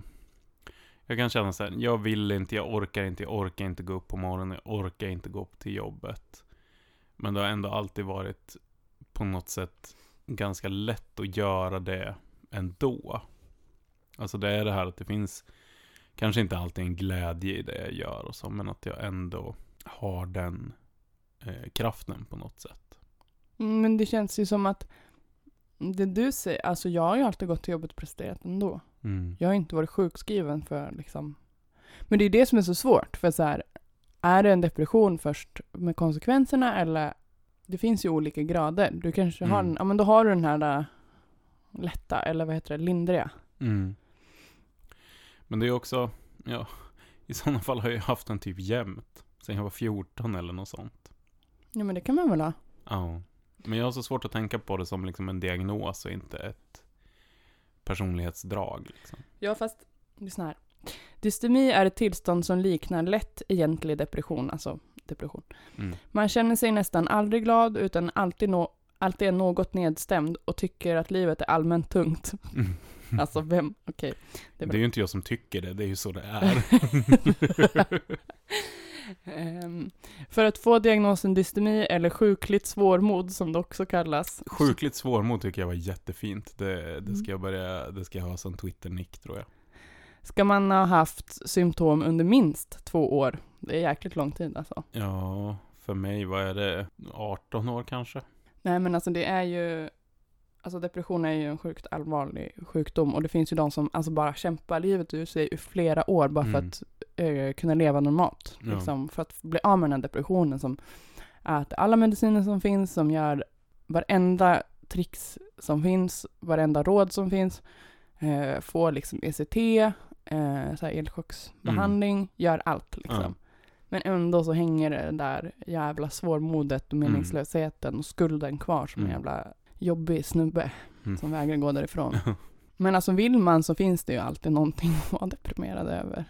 jag kan känna så här, jag vill inte, jag orkar inte, jag orkar inte gå upp på morgonen, jag orkar inte gå upp till jobbet. Men det har ändå alltid varit på något sätt ganska lätt att göra det ändå. Alltså det är det här att det finns kanske inte alltid en glädje i det jag gör och så, men att jag ändå har den eh, kraften på något sätt. Mm, Men det känns ju som att det du säger, alltså jag har ju alltid gått till jobbet och presterat ändå. Mm. Jag har inte varit sjukskriven för liksom. Men det är det som är så svårt. För så här, är det en depression först med konsekvenserna eller? Det finns ju olika grader. Du kanske har, Mm. en, ja men då har du den här där lätta eller vad heter det, lindriga. Mm. Men det är också, ja, i sådana fall har jag haft den typ jämt. Sen jag var 14 eller något sånt. Ja men det kan man väl ha. Ja. Men jag har så svårt att tänka på det som liksom en diagnos och inte ett personlighetsdrag. Liksom. Ja fast, lyssna här. Dystemi är ett tillstånd som liknar lätt egentlig depression, alltså depression. Mm. Man känner sig nästan aldrig glad utan alltid, nå, alltid är något nedstämd och tycker att livet är allmänt tungt. Mm. Alltså vem, okej. Det är är ju inte jag som tycker det, det är ju så det är. Ehm, för att få diagnosen dystemi eller sjukligt svårmod som det också kallas. Sjukligt svårmod tycker jag var jättefint. Det, det, Mm. ska jag börja, det ska jag ha som Twitter-nick tror jag. Ska man ha haft symptom under minst två år. Det är jäkligt lång tid alltså. Ja, för mig, vad är det? 18 år kanske? Nej men alltså det är ju, alltså depression är ju en sjukt allvarlig sjukdom och det finns ju de som alltså bara kämpar livet ur sig i flera år bara för Mm. att eh, kunna leva normalt. Ja. Liksom, för att bli av med den här depressionen som äter alla mediciner som finns, som gör varenda tricks som finns, varenda råd som finns, eh, får liksom ECT, eh, elchocksbehandling, gör allt liksom. Mm. Ja. Men ändå så hänger det där jävla svårmodet och meningslösheten och skulden kvar som en Mm. jävla jobbig snubbe Mm. som vägrar gå därifrån. Men alltså vill man så finns det ju alltid någonting att vara deprimerad över.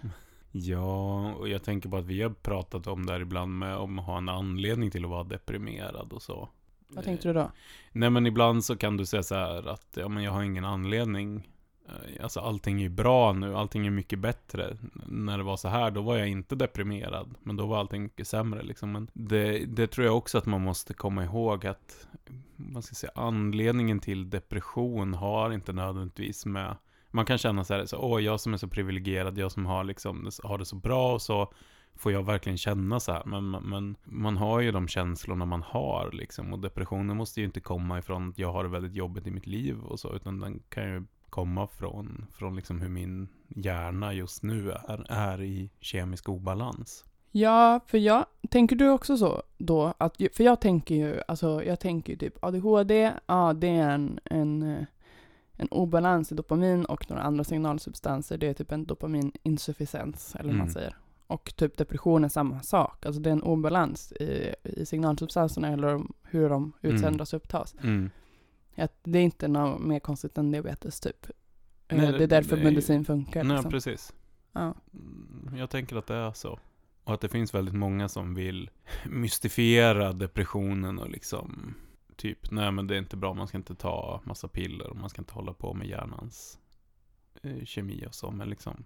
Ja, och jag tänker på att vi har pratat om det här ibland med om att ha en anledning till att vara deprimerad och så. Vad tänkte du då? Nej men ibland så kan du säga så här att ja, men jag har ingen anledning. Eh, alltså allting är ju bra nu, allting är mycket bättre. När det var så här, då var jag inte deprimerad. Men då var allting mycket sämre liksom. Men det, det tror jag också att man måste komma ihåg att, vad ska jag säga, anledningen till depression har inte nödvändigtvis med man kan känna så här, så, åh, jag som är så privilegierad, jag som har, liksom, har det så bra och så får jag verkligen känna så här. Men, men man har ju de känslorna man har liksom. Och depressionen måste ju inte komma ifrån att jag har det väldigt jobbigt i mitt liv och så. Utan den kan ju komma från, från liksom hur min hjärna just nu är, är i kemisk obalans. Ja, för jag, tänker du också så då? Att, för jag tänker ju, alltså jag tänker ju typ ADHD, ja det är en, en, en obalans i dopamin och några andra signalsubstanser. Det är typ en dopamininsufficiens, eller vad man Mm. säger. Och typ depression är samma sak. Alltså det är en obalans i, i signalsubstanserna eller hur de utsöndras och upptas. Mm. Att det är inte något mer konstigt än diabetes typ. Eh, Nej, det är därför det är medicin funkar. Nej, Liksom. precis. Ja. Mm, Jag tänker att det är så. Och att det finns väldigt många som vill mystifiera depressionen och liksom typ, nej men det är inte bra, man ska inte ta massa piller och man ska inte hålla på med hjärnans eh, kemi och så, men liksom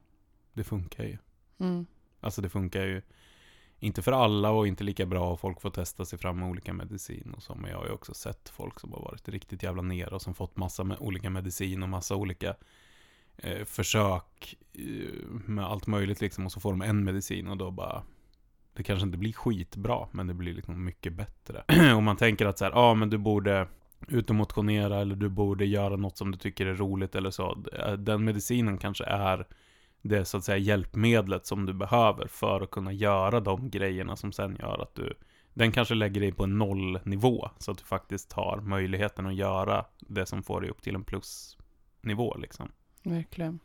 det funkar ju. Mm. Alltså det funkar ju inte för alla och inte lika bra och folk får testa sig fram med olika medicin och så. Men jag har ju också sett folk som har varit riktigt jävla nere och som fått massa med olika medicin och massa olika eh, försök eh, med allt möjligt liksom. Och så får de en medicin och då bara det kanske inte blir skitbra, men det blir liksom mycket bättre. Om man tänker att så här, ja ah, men du borde ut och motionera eller du borde göra något som du tycker är roligt eller så. Eh, den medicinen kanske är det så att säga hjälpmedlet som du behöver för att kunna göra de grejerna som sen gör att du den kanske lägger dig på en nollnivå så att du faktiskt har möjligheten att göra det som får dig upp till en plusnivå liksom. Verkligen.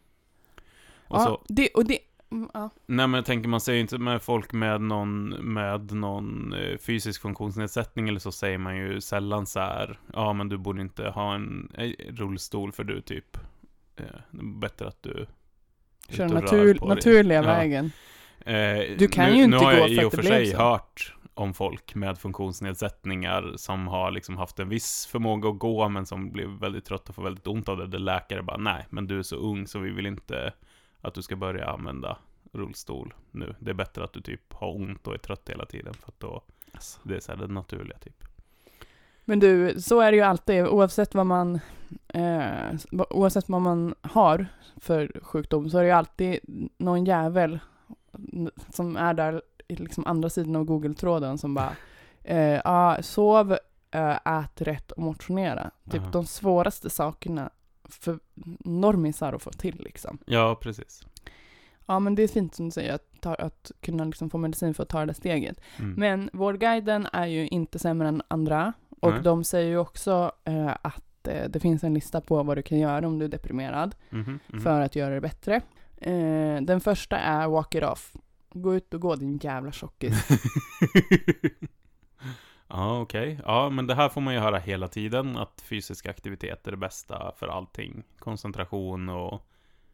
Och ja, så, det, och det, mm, ja. nej men jag tänker man säger inte med folk med någon, med någon eh, fysisk funktionsnedsättning eller så säger man ju sällan så här, ja men du borde inte ha en, eh, rullstol för du typ, eh, bättre att du Kör och natur, rör på dig." naturliga Ja. vägen. Eh, Du kan nu, ju inte nu har gå jag för i att och det för blev sig så. hört om folk med funktionsnedsättningar som har liksom haft en viss förmåga att gå men som blir väldigt trötta och får väldigt ont av det. Där läkare bara, nej, men du är så ung så vi vill inte att du ska börja använda rullstol nu. Det är bättre att du typ har ont och är trött hela tiden för att då, det är så här det naturliga typ. Men du, så är det ju alltid oavsett vad man eh, oavsett vad man har för sjukdom så är det ju alltid någon jävel som är där i liksom andra sidan av Google-tråden som bara eh, ah, sov, eh, ät rätt och motionera. Typ Aha. de svåraste sakerna för normisar att få till liksom. Ja, precis. Ja men det är fint som du säger att, ta, att kunna liksom få medicin för att ta det där steget. Mm. Men Vårdguiden är ju inte sämre än andra och Nej. de säger ju också eh, att eh, det finns en lista på vad du kan göra om du är deprimerad Mhm, mhm. för att göra det bättre. Eh, den första är walk it off. Gå ut och gå din jävla tjockis. ja, okej. Ja, men det här får man ju höra hela tiden, att fysisk aktivitet är det bästa för allting. Koncentration och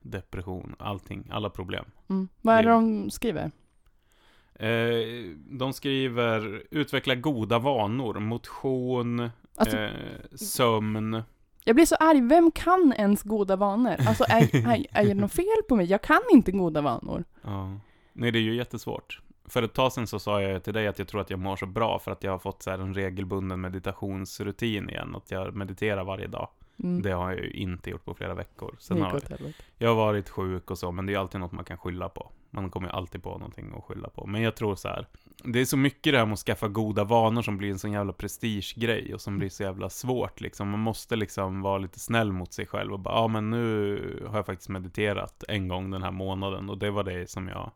depression, allting, alla problem. Mm. Vad är Det- de skriver? Eh, de skriver utveckla goda vanor, motion, Alltså, eh, sömn. Jag blir så arg. Vem kan ens goda vanor? Alltså är, är, är det något fel på mig? Jag kan inte goda vanor. Ja. Nej, det är ju jättesvårt. För ett tag sedan så sa jag till dig att jag tror att jag mår så bra för att jag har fått så här en regelbunden meditationsrutin igen. Att jag mediterar varje dag. Mm. Det har jag ju inte gjort på flera veckor. Sen har helvete. jag har varit sjuk och så, men det är alltid något man kan skylla på. Man kommer ju alltid på någonting att skylla på. Men jag tror så här. Det är så mycket det här med att skaffa goda vanor som blir en sån jävla prestigegrej och som blir så jävla svårt liksom. Man måste liksom vara lite snäll mot sig själv och bara, ja men nu har jag faktiskt mediterat en gång den här månaden och det var det som jag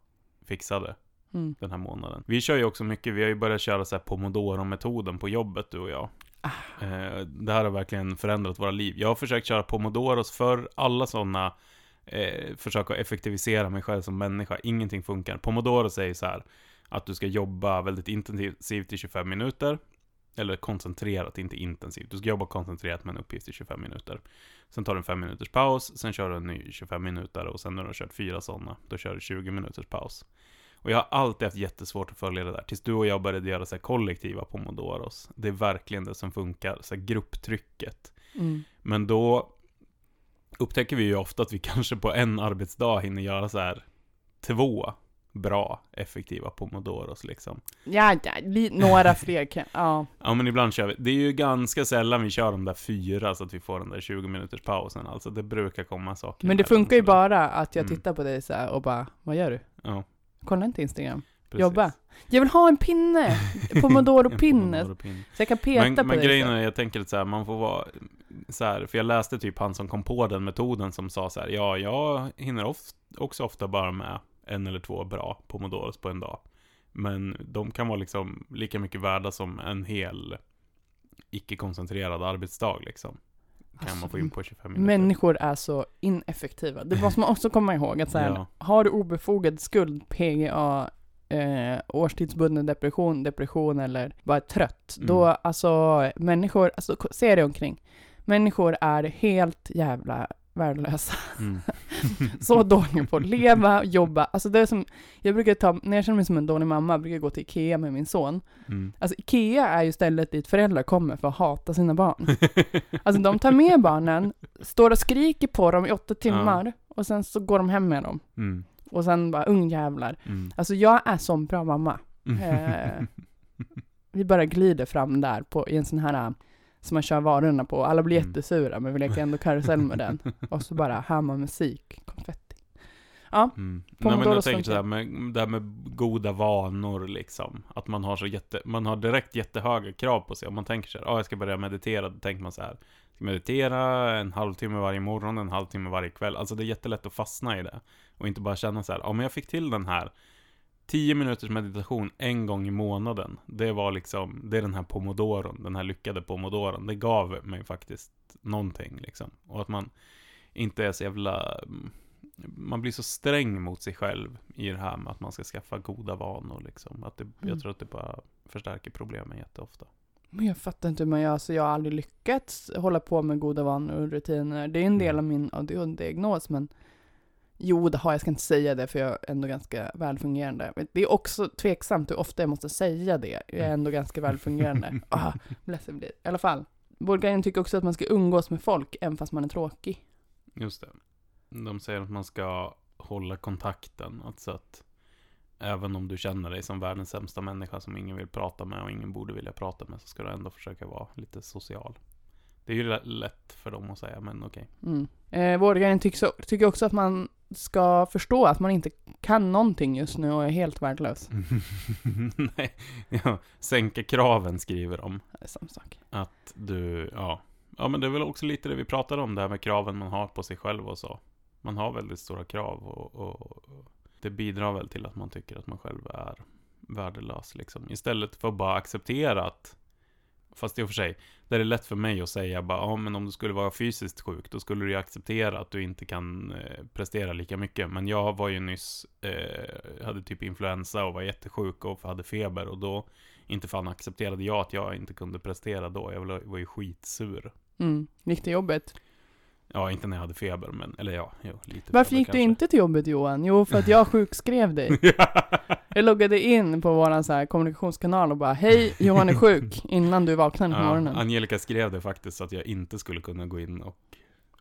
fixade Mm. den här månaden. Vi kör ju också mycket, vi har ju börjat köra så här pomodoro-metoden på jobbet du och jag. Ah. Eh, det här har verkligen förändrat våra liv. Jag har försökt köra pomodoros för alla sådana eh, försök att effektivisera mig själv som människa. Ingenting funkar. Pomodoro säger så här att du ska jobba väldigt intensivt i 25 minuter. Eller koncentrerat, inte intensivt. Du ska jobba koncentrerat med en uppgift i 25 minuter. Sen tar du en 5 minuters paus, sen kör du en ny 25 minuter och sen när du har kört fyra sådana, då kör du 20 minuters paus. Och jag har alltid haft jättesvårt att följa det där, tills du och jag började göra så kollektiva pomodoros. Det är verkligen det som funkar, så grupptrycket. Mm. Men då upptäcker vi ju ofta att vi kanske på en arbetsdag hinner göra så här två bra, effektiva pomodoros liksom. Ja, ja, några fler kan, ja. Ja, men ibland kör vi. Det är ju ganska sällan vi kör de där fyra så att vi får den där 20 minuters pausen. Alltså det brukar komma saker. Men det funkar ju så bara att jag Mm. tittar på dig så här och bara, vad gör du? Ja, Kolla inte Instagram. precis. Jobba. Jag vill ha en pinne! Pomodoro-pinne. En Pomodoro-pinne. Så jag kan peta Men, på men dig. grejen så. är, jag tänker att så här, man får vara så här, för jag läste typ han som kom på den metoden som sa så här, ja, jag hinner of, också ofta bara med en eller två bra pomodoros på en dag. Men de kan vara liksom lika mycket värda som en hel icke-koncentrerad arbetsdag liksom. Kan Alltså, man få in på 25 minuter. Människor är så ineffektiva. Det måste man också komma ihåg att så här, Ja. har du obefogad skuld, PGA, eh, årstidsbunden depression, depression eller bara trött, Mm. då alltså människor, alltså se dig omkring. Människor är helt jävla värdelösa. Mm. Så dåliga på att leva, jobba. Alltså det är som, jag brukar ta, när jag känner mig som en dålig mamma, brukar jag gå till Ikea med min son. Mm. Alltså Ikea är ju stället dit föräldrar kommer för att hata sina barn. Alltså de tar med barnen, står och skriker på dem i åtta timmar och sen så går de hem med dem. Mm. Och sen bara ungjävlar. Mm. Alltså jag är som bra mamma. Eh, vi bara glider fram där på, i en sån här som man kör varorna på. Alla blir Mm. jättesura men vi leker ändå karusell med den. Och så bara hör man musik, konfetti. Ja, Mm. Nej, men jag tänker så här med, det här med goda vanor liksom. Att man har så jätte, man har direkt jättehöga krav på sig. Om man tänker så här, ah, jag ska börja meditera, då tänker man så här. Ska meditera en halvtimme varje morgon, en halvtimme varje kväll. Alltså det är jättelätt att fastna i det. Och inte bara känna så här, ja ah, men jag fick till den här 10 minuters meditation en gång i månaden. Det var liksom, det är den här pomodoron, den här lyckade pomodoron. Det gav mig faktiskt någonting liksom. Och att man inte är så jävla mm, man blir så sträng mot sig själv i det här med att man ska skaffa goda vanor liksom. Att det, Mm. Jag tror att det bara förstärker problemen jätteofta. men jag fattar inte hur man gör, så jag har aldrig lyckats hålla på med goda vanor och rutiner. Det är en del Mm. av min ADHD-diagnos, men jo, det har jag, ska inte säga det för jag är ändå ganska välfungerande. Men det är också tveksamt hur ofta jag måste säga det. Jag är ändå ganska välfungerande. ah, ledsen blir I alla fall. Vårdguiden tycker också att man ska umgås med folk, även fast man är tråkig. Just det. De säger att man ska hålla kontakten. Alltså att Även om du känner dig som världens sämsta människa som ingen vill prata med och ingen borde vilja prata med så ska du ändå försöka vara lite social. Det är ju lä- lätt för dem att säga, men okej. Mm. Eh, tycker, tycker också att man ska förstå att man inte kan någonting just nu och är helt värdelös. Nej, ja, sänka kraven skriver de. Det är samma sak. Att du, ja. Ja men det är väl också lite det vi pratade om, det här med kraven man har på sig själv och så. Man har väldigt stora krav och, och det bidrar väl till att man tycker att man själv är värdelös liksom. Istället för att bara acceptera att Fast i och för sig, det är lätt för mig att säga bara, ja men om du skulle vara fysiskt sjuk, då skulle du ju acceptera att du inte kan eh, prestera lika mycket. Men jag var ju nyss, eh, hade typ influensa och var jättesjuk och hade feber och då inte fan accepterade jag att jag inte kunde prestera då. Jag var ju skitsur. Mm. Gick det jobbet? Ja, inte när jag hade feber, men, eller ja, jo, lite Varför feber gick du kanske. inte till jobbet Johan? Jo, för att jag sjukskrev dig. Jag loggade in på våran så här kommunikationskanal och bara Hej, Johan är sjuk innan du vaknade på morgonen. Angelica skrev det faktiskt så att jag inte skulle kunna gå in och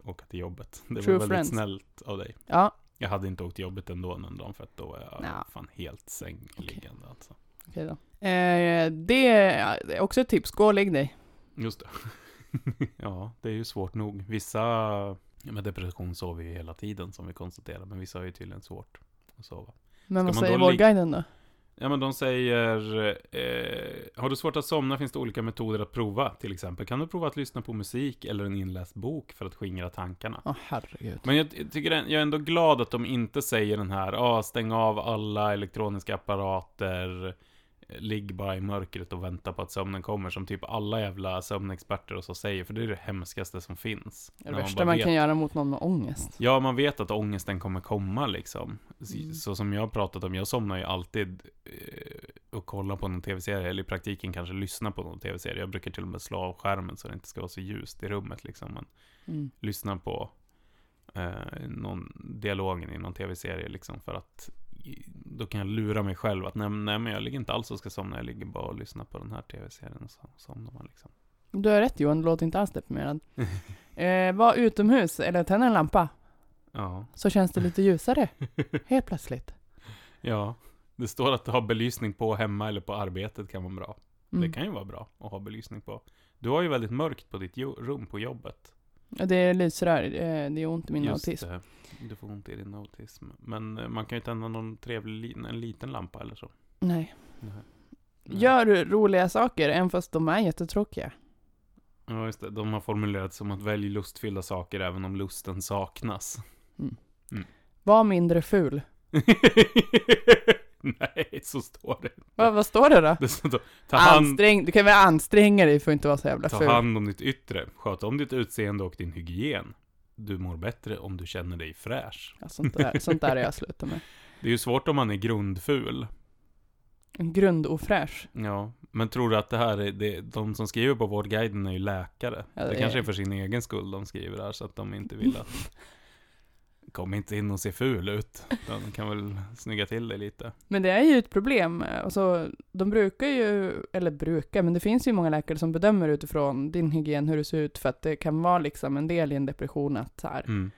åka till jobbet. Det True var väldigt friends. snällt av dig. Ja, Jag hade inte åkt till jobbet ändå den dagen för att då var jag Nja. fan helt sängliggande alltså. okej då. Eh, det är också ett tips, gå och lägg dig. Just det. ja, det är ju svårt nog. Vissa med depression sover ju hela tiden som vi konstaterar, men vissa har ju tydligen svårt att sova. Men vad säger Vårdguiden då? Ja men de säger, eh, har du svårt att somna finns det olika metoder att prova. Till exempel kan du prova att lyssna på musik eller en inläst bok för att skingra tankarna. Åh herregud. Men jag, jag tycker jag är ändå glad att de inte säger den här, ah, stäng av alla elektroniska apparater, ligg bara i mörkret och vänta på att sömnen kommer, som typ alla jävla sömnexperter och så säger, för det är det hemskaste som finns. Det man värsta bara man vet- kan göra mot någon med ångest. Ja, man vet att ångesten kommer komma liksom. Så, Mm. så som jag har pratat om, jag somnar ju alltid eh, och kollar på någon tv-serie, eller i praktiken kanske lyssnar på någon tv-serie. Jag brukar till och med slå av skärmen så det inte ska vara så ljust i rummet liksom. Men Mm. lyssna på eh, någon dialogen i någon tv-serie liksom för att då kan jag lura mig själv att nej, nej men jag ligger inte alls och ska somna, jag ligger bara och lyssnar på den här tv-serien och så somnar man liksom. Du har rätt Johan, du låter inte alls deprimerad. eh, var utomhus eller tänd en lampa. Ja. Så känns det lite ljusare. Helt plötsligt. ja, det står att ha belysning på hemma eller på arbetet kan vara bra. Mm. Det kan ju vara bra att ha belysning på. Du har ju väldigt mörkt på ditt rum på jobbet. Det är lysrör, eh, det är ont i min Just autism. det. Du får ont i din autism. Men eh, man kan ju tända någon trevlig, li- en liten lampa eller så. Nej. Nej. Gör roliga saker, även fast de är jättetråkiga. Ja, just det. De har formulerat som att välja lustfyllda saker även om lusten saknas. Var mindre ful. Nej, så står det. Va, vad står det då? det står, ta, hand, Ansträng, du kan väl anstränga dig för att inte vara så jävla ta ful. hand om ditt yttre. Sköt om ditt utseende och din hygien. Du mår bättre om du känner dig fräsch. Ja, sånt, där, sånt där är jag slutat med. Det är ju svårt om man är grundful. En grundofräsch. Ja, men tror du att det här är, det, de som skriver på Vårdguiden är ju läkare? Ja, det det kanske är- är för sin egen skull de skriver det här, så att de inte vill att... Kom inte in och se ful ut. De kan väl snygga till det lite. Men det är ju ett problem. Alltså, de brukar ju, eller brukar, men det finns ju många läkare som bedömer utifrån din hygien, hur du ser ut, för att det kan vara liksom en del i en depression att så här, Mm.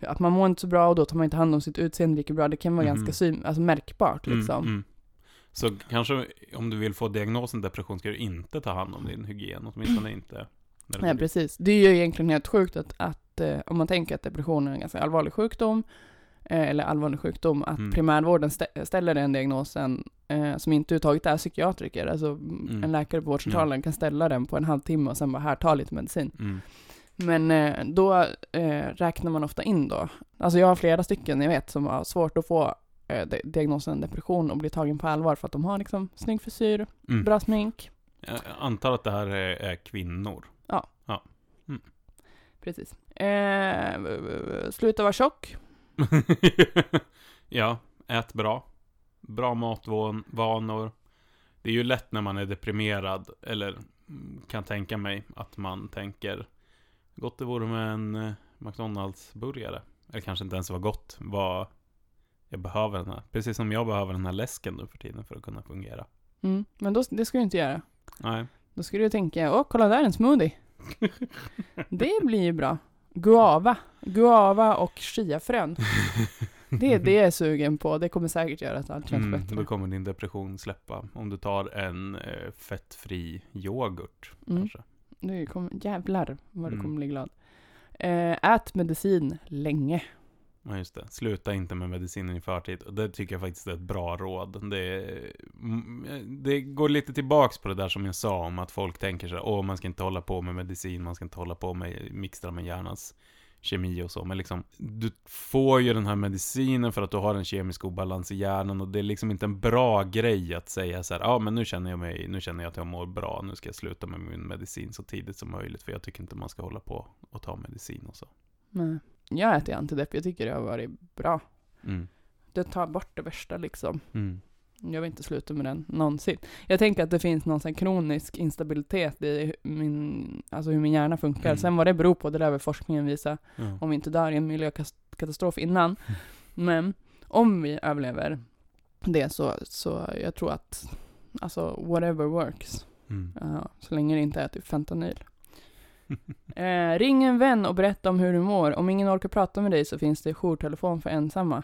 att man mår inte så bra och då tar man inte hand om sitt utseende lika bra. Det kan vara Mhm. ganska syn, alltså märkbart liksom. Mm, mm. Så kanske om du vill få diagnosen depression ska du inte ta hand om din hygien, åtminstone inte. Nej, precis. Det är ju egentligen helt sjukt att, att eh, om man tänker att depression är en ganska allvarlig sjukdom, eh, eller allvarlig sjukdom, att Mm. primärvården stä- ställer den diagnosen eh, som inte överhuvudtaget är psykiatriker. Alltså mm. en läkare på vårdcentralen kan ställa den på en halvtimme och sen bara här, ta lite medicin. Mm. Men eh, då räknar man ofta in då. Alltså jag har flera stycken jag vet som har svårt att få di- diagnosen depression och bli tagen på allvar för att de har liksom snygg frisyr, Mm. bra smink. Jag antar att det här är, är kvinnor. Precis. Eh, sluta vara tjock. ja, ät bra. Bra matvanor. Det är ju lätt när man är deprimerad, eller kan tänka mig att man tänker gott det vore med en eh, McDonalds-burgare. Eller kanske inte ens var gott, vad jag behöver den här. Precis som jag behöver den här läsken nu för tiden för att kunna fungera. Mm. Men då, det ska du inte göra. Nej. Då ska du tänka, åh kolla där en smoothie. Det blir ju bra. Guava. Guava och chiafrön. Det är det jag är sugen på. Det kommer säkert göra att allt känns Mm, bättre. då kommer din depression släppa. Om du tar en eh, fettfri yoghurt Mm. kanske. Nu kommer, jävlar vad du Mm. kommer bli glad. Eh, ät medicin länge. Ja, just det. Sluta inte med medicinen i förtid. Och det tycker jag faktiskt är ett bra råd. Det, mm, det går lite tillbaks på det där som jag sa om att folk tänker så här, åh, man ska inte hålla på med medicin, man ska inte hålla på med mixtra med hjärnans kemi och så. Men liksom, du får ju den här medicinen för att du har en kemisk obalans i hjärnan och det är liksom inte en bra grej att säga så här, ja men nu känner jag mig, nu känner jag att jag mår bra, nu ska jag sluta med min medicin så tidigt som möjligt, för jag tycker inte man ska hålla på och ta medicin och så. Nej. Jag äter antidepp. Jag tycker det har varit bra. Mm. Det tar bort det värsta liksom. Mm. Jag vill inte sluta med den någonsin. Jag tänker att det finns någon sån kronisk instabilitet i min, alltså hur min hjärna funkar. Mm. Sen vad det beror på, det där vill forskningen visa. Ja. Om vi inte dör i en miljökatastrof innan. Men om vi överlever det så, så jag tror att, alltså whatever works. Mm. Ja, så länge det inte är typ fentanyl. Eh, ring en vän och berätta om hur du mår. Om ingen orkar prata med dig så finns det jourtelefon för ensamma.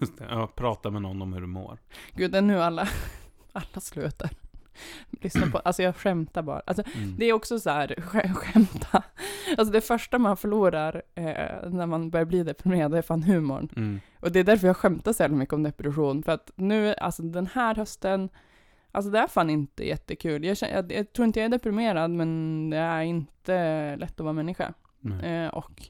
Just det. Ja, prata med någon om hur du mår. Gud, det är nu alla, alla slutar. Lyssna på, alltså jag skämtar bara. Alltså, Mm. det är också så här, sk- skämta. Alltså det första man förlorar eh, när man börjar bli deprimerad, det är fan humorn. Mm. Och det är därför jag skämtar så mycket om depression. För att nu, alltså den här hösten, alltså det är fan inte jättekul. Jag, känner, jag, jag tror inte jag är deprimerad, men det är inte lätt att vara människa. Eh, och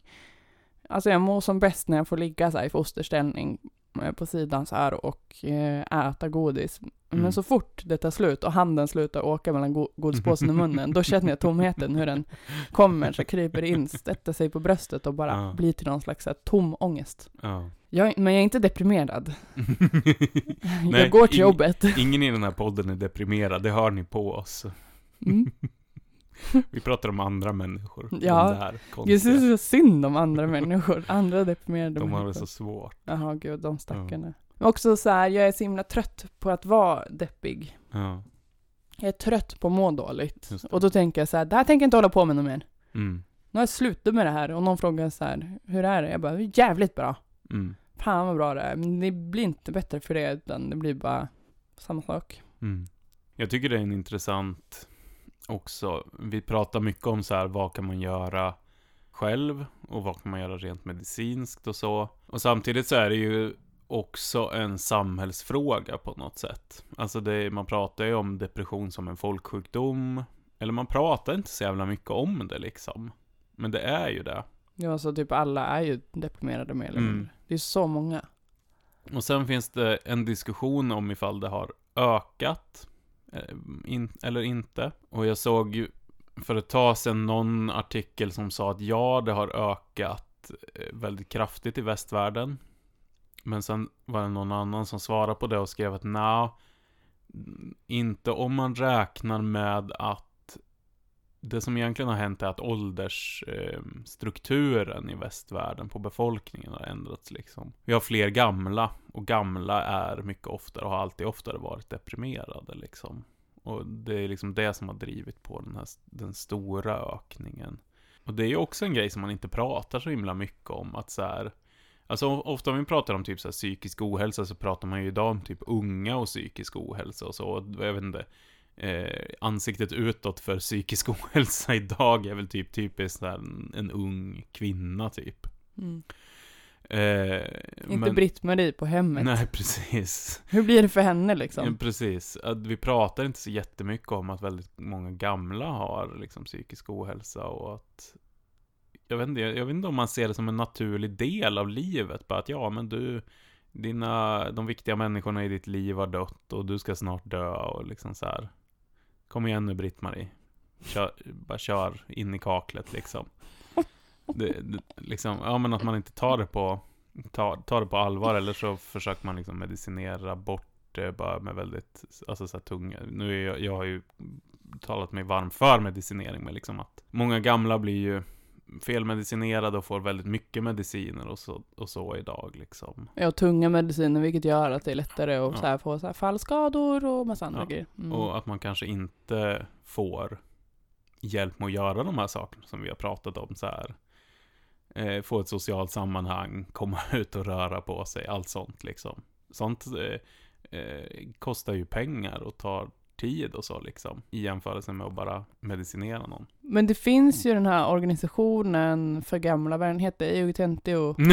alltså jag mår som bäst när jag får ligga så här i fosterställning eh, på sidan så här och eh, äta godis. Mm. Men så fort det tar slut och handen slutar åka mellan go- godispåsen och munnen, då känner jag tomheten, hur den kommer, så kryper in, sätter sig på bröstet och bara Ja. blir till någon slags här, tom ångest. Ja. Jag, men jag är inte deprimerad. Nej, jag går till ing- jobbet. Ingen i den här podden är deprimerad, det hör ni på oss. Mm. Vi pratar om andra människor. Ja. De Jag konstiga. syns så synd om andra människor, andra deprimerade De har det människor. så svårt. Jaha, gud, de stackarna. Men Också så här, jag är så himla trött på att vara deppig. Ja. Jag är trött på att må dåligt. Just det. Och då tänker jag så här, det här tänker jag inte hålla på med något mer. Mm. Nu har jag slutat med det här och någon frågar så här, hur är det? Jag bara, jävligt bra. Mm. Fan vad bra det är. Men det blir inte bättre för det, utan det blir bara samma sak. Mm. Jag tycker det är en intressant också. Vi pratar mycket om så här, vad kan man göra själv och vad kan man göra rent medicinskt och så. Och samtidigt så är det ju också en samhällsfråga på något sätt. Alltså det, man pratar ju om depression som en folksjukdom. Eller man pratar inte så jävla mycket om det liksom. Men det är ju det. Ja, så typ alla är ju deprimerade mer eller Mm. Det är så många. Och sen finns det en diskussion om ifall det har ökat eh, in, eller inte. Och jag såg ju för ett tag sedan någon artikel som sa att ja, det har ökat eh, väldigt kraftigt i västvärlden. Men sen var det någon annan som svarade på det och skrev att nej, inte om man räknar med att det som egentligen har hänt är att åldersstrukturen i västvärlden på befolkningen har ändrats liksom. Vi har fler gamla och gamla är mycket oftare och har alltid oftare varit deprimerade liksom. Och det är liksom det som har drivit på den här den stora ökningen. Och det är ju också en grej som man inte pratar så himla mycket om att så här Alltså ofta om vi pratar om typ så här psykisk ohälsa så pratar man ju idag om typ unga och psykisk ohälsa och så. Och Jag vet inte. Eh, ansiktet utåt för psykisk ohälsa idag är väl typ typiskt en, en ung kvinna typ. Mm. Eh, Inte men- Britt-Marie på hemmet. Nej, precis. Hur blir det för henne liksom? precis. Att vi pratar inte så jättemycket om att väldigt många gamla har liksom psykisk ohälsa och att jag vet, inte, jag vet inte om man ser det som en naturlig del av livet. Bara att ja, men du, dina, de viktiga människorna i ditt liv har dött och du ska snart dö och liksom så här. Kom igen nu Britt-Marie. Kör, bara kör in i kaklet liksom. Det, det, liksom. Ja, men att man inte tar det på tar, tar det på allvar eller så försöker man liksom medicinera bort det bara med väldigt, alltså så här tunga. Nu är jag, jag har ju talat mig varm för medicinering, men liksom att många gamla blir ju felmedicinerade och får väldigt mycket mediciner och så, och så idag liksom. Ja, tunga mediciner, vilket gör att det är lättare att Ja. så här, få så här, fallskador och massa andra Ja. grejer. Mm. Och att man kanske inte får hjälp med att göra de här sakerna som vi har pratat om så här. eh, få ett socialt sammanhang, komma ut och röra på sig, allt sånt liksom. Sånt eh, eh, kostar ju pengar och tar tid och så liksom, i jämförelse med att bara medicinera någon. Men det finns ju den här organisationen för gamla, vad den heter, EUTNTO.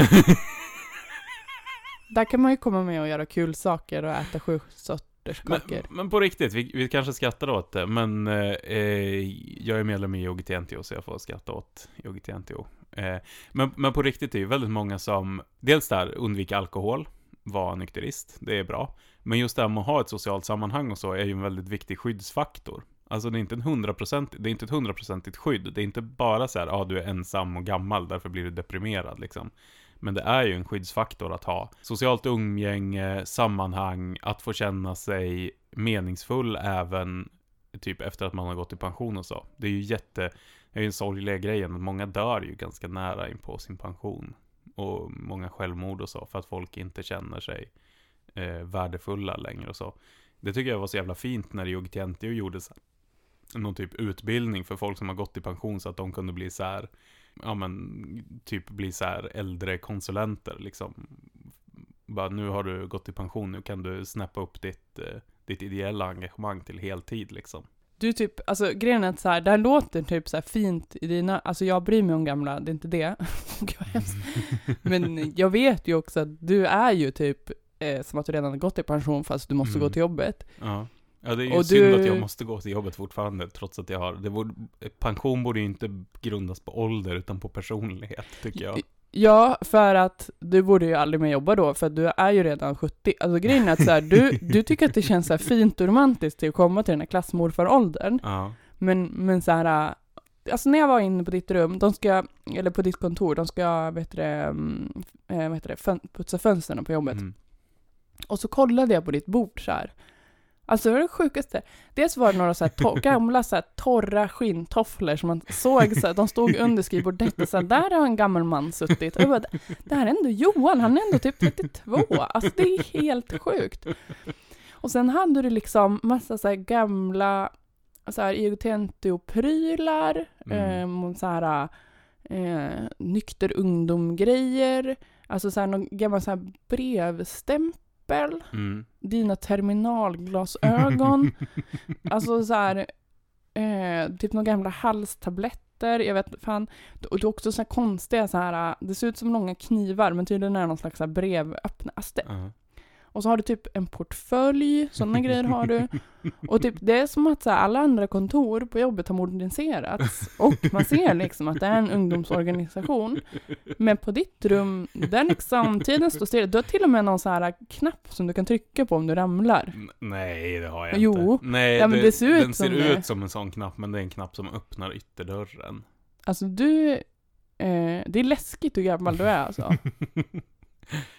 Där kan man ju komma med och göra kul saker och äta sju sorters Men, kakor. men på riktigt, vi, vi kanske skrattar åt det, men eh, eh, jag är medlem i YogiTNTO så jag får skratta åt YogiTNTO. Eh, men, men på riktigt är det ju väldigt många som, dels där, undvika alkohol, vara nykterist, det är bra. Men just det här med att ha ett socialt sammanhang och så är ju en väldigt viktig skyddsfaktor. Alltså det är inte en 100%, det är inte ett hundraprocentigt skydd. Det är inte bara så här, ja ah, du är ensam och gammal, därför blir du deprimerad liksom. Men det är ju en skyddsfaktor att ha socialt umgänge, sammanhang, att få känna sig meningsfull även typ efter att man har gått i pension och så. Det är ju jätte, det är ju en sorglig grejen, men många dör ju ganska nära in på sin pension. Och många självmord och så, för att folk inte känner sig eh, värdefulla längre och så. Det tycker jag var så jävla fint när Yogi gjorde så här, någon typ utbildning för folk som har gått i pension så att de kunde bli så här ja men, typ bli så här äldre konsulenter liksom. Bara nu har du gått i pension, nu kan du snappa upp ditt, eh, ditt ideella engagemang till heltid liksom. Du typ, alltså grejen är att så här, det här låter typ så här fint i dina, alltså jag bryr mig om gamla, det är inte det. Gud vad hemskt. Men jag vet ju också att du är ju typ eh, som att du redan har gått i pension fast du måste Mm. gå till jobbet. Ja. Ja, det är ju Och synd du- att jag måste gå till jobbet fortfarande, trots att jag har, det borde, pension borde ju inte grundas på ålder, utan på personlighet, tycker jag. Ja, för att du borde ju aldrig mer jobba då, för att du är ju redan 70. Alltså grejen är att så här, du, du tycker att det känns så här fint och romantiskt till att komma till den här klassmorfaråldern. Ja. Men, men så här, alltså när jag var inne på ditt rum, de ska, eller på ditt kontor, de ska, vet du eh, vad heter det, fön, putsa fönstren på jobbet. Mm. Och så kollade jag på ditt bord så här. Alltså det var det sjukaste. Dels var det några så här to- gamla så här torra skinntofflor som man såg så här, de stod under skrivbordet och så här, där har en gammal man suttit. Och jag bara, det här är ändå Johan, han är ändå typ 32. Alltså det är helt sjukt. Och sen hade du liksom massa så här gamla så här IOTNTO-prylar, Mm. eh, så här eh, nykter ungdom-grejer, alltså så här någon gammal så här brevstämpel, Mm. dina terminalglasögon, alltså så här eh, typ några gamla halstabletter, jag vet fan, och det är också så här konstiga så här, det ser ut som långa knivar men tydligen är det någon slags brevöppnare, alltså det, Ja. Och så har du typ en portfölj, sådana grejer har du. Och typ, det är som att så här, alla andra kontor på jobbet har moderniserats. Och man ser liksom att det är en ungdomsorganisation. Men på ditt rum, där liksom tiden står still. Du har till och med någon så här knapp som du kan trycka på om du ramlar. N- Nej, det har jag Jo. inte. Nej, Ja, men det ser ut den ser som det. ut som en sån knapp, men det är en knapp som öppnar ytterdörren. Alltså du, eh, det är läskigt hur gammal du är alltså.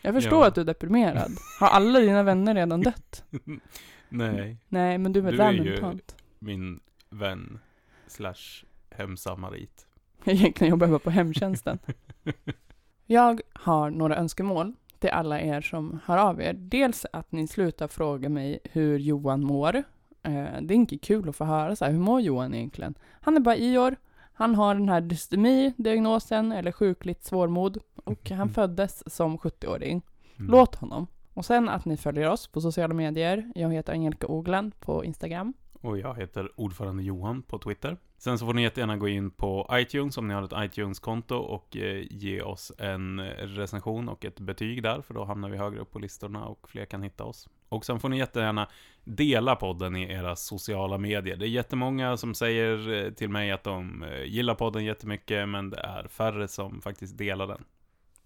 Jag förstår Ja. att du är deprimerad. Har alla dina vänner redan dött? Nej, Nej, men du är Du är ju- min vän slash hemsamarit. Egentligen jobbar jag bara på hemtjänsten. Jag har några önskemål till alla er som hör av er. Dels att ni slutar fråga mig hur Johan mår. Eh, det är inte kul att få höra så här, hur mår Johan egentligen? Han är bara i år, han har den här dystemi-diagnosen, eller sjukligt svårmod, och han föddes som 70-åring. Mm. Låt honom. Och sen att ni följer oss på sociala medier. Jag heter Angelica Ogland på Instagram. Och jag heter ordförande Johan på Twitter. Sen så får ni jättegärna gå in på iTunes om ni har ett iTunes-konto och eh, ge oss en recension och ett betyg där, för då hamnar vi högre upp på listorna och fler kan hitta oss. Och sen får ni jättegärna dela podden i era sociala medier. Det är jättemånga som säger eh, till mig att de eh, gillar podden jättemycket, men det är färre som faktiskt delar den.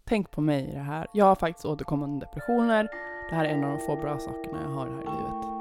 Tänk på mig i det här. Jag har faktiskt återkommande depressioner. Det här är en av de få bra sakerna jag har här i livet.